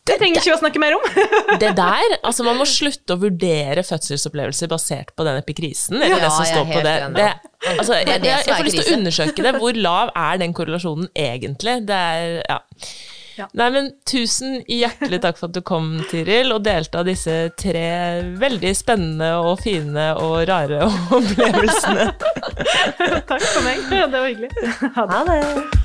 Det trenger ikke vi å snakke mer om. det der, altså Man må slutte å vurdere fødselsopplevelser basert på den epikrisen. Eller det som står på det. det altså, jeg, jeg, jeg, får lyst til å undersøke det. Hvor lav er den korrelasjonen egentlig? Det er, ja. Ja. Nei, men tusen hjertelig takk for at du kom, Tiril, og delte av disse tre veldig spennende og fine og rare opplevelsene. takk for meg. Det var hyggelig. Ha det. Ha det.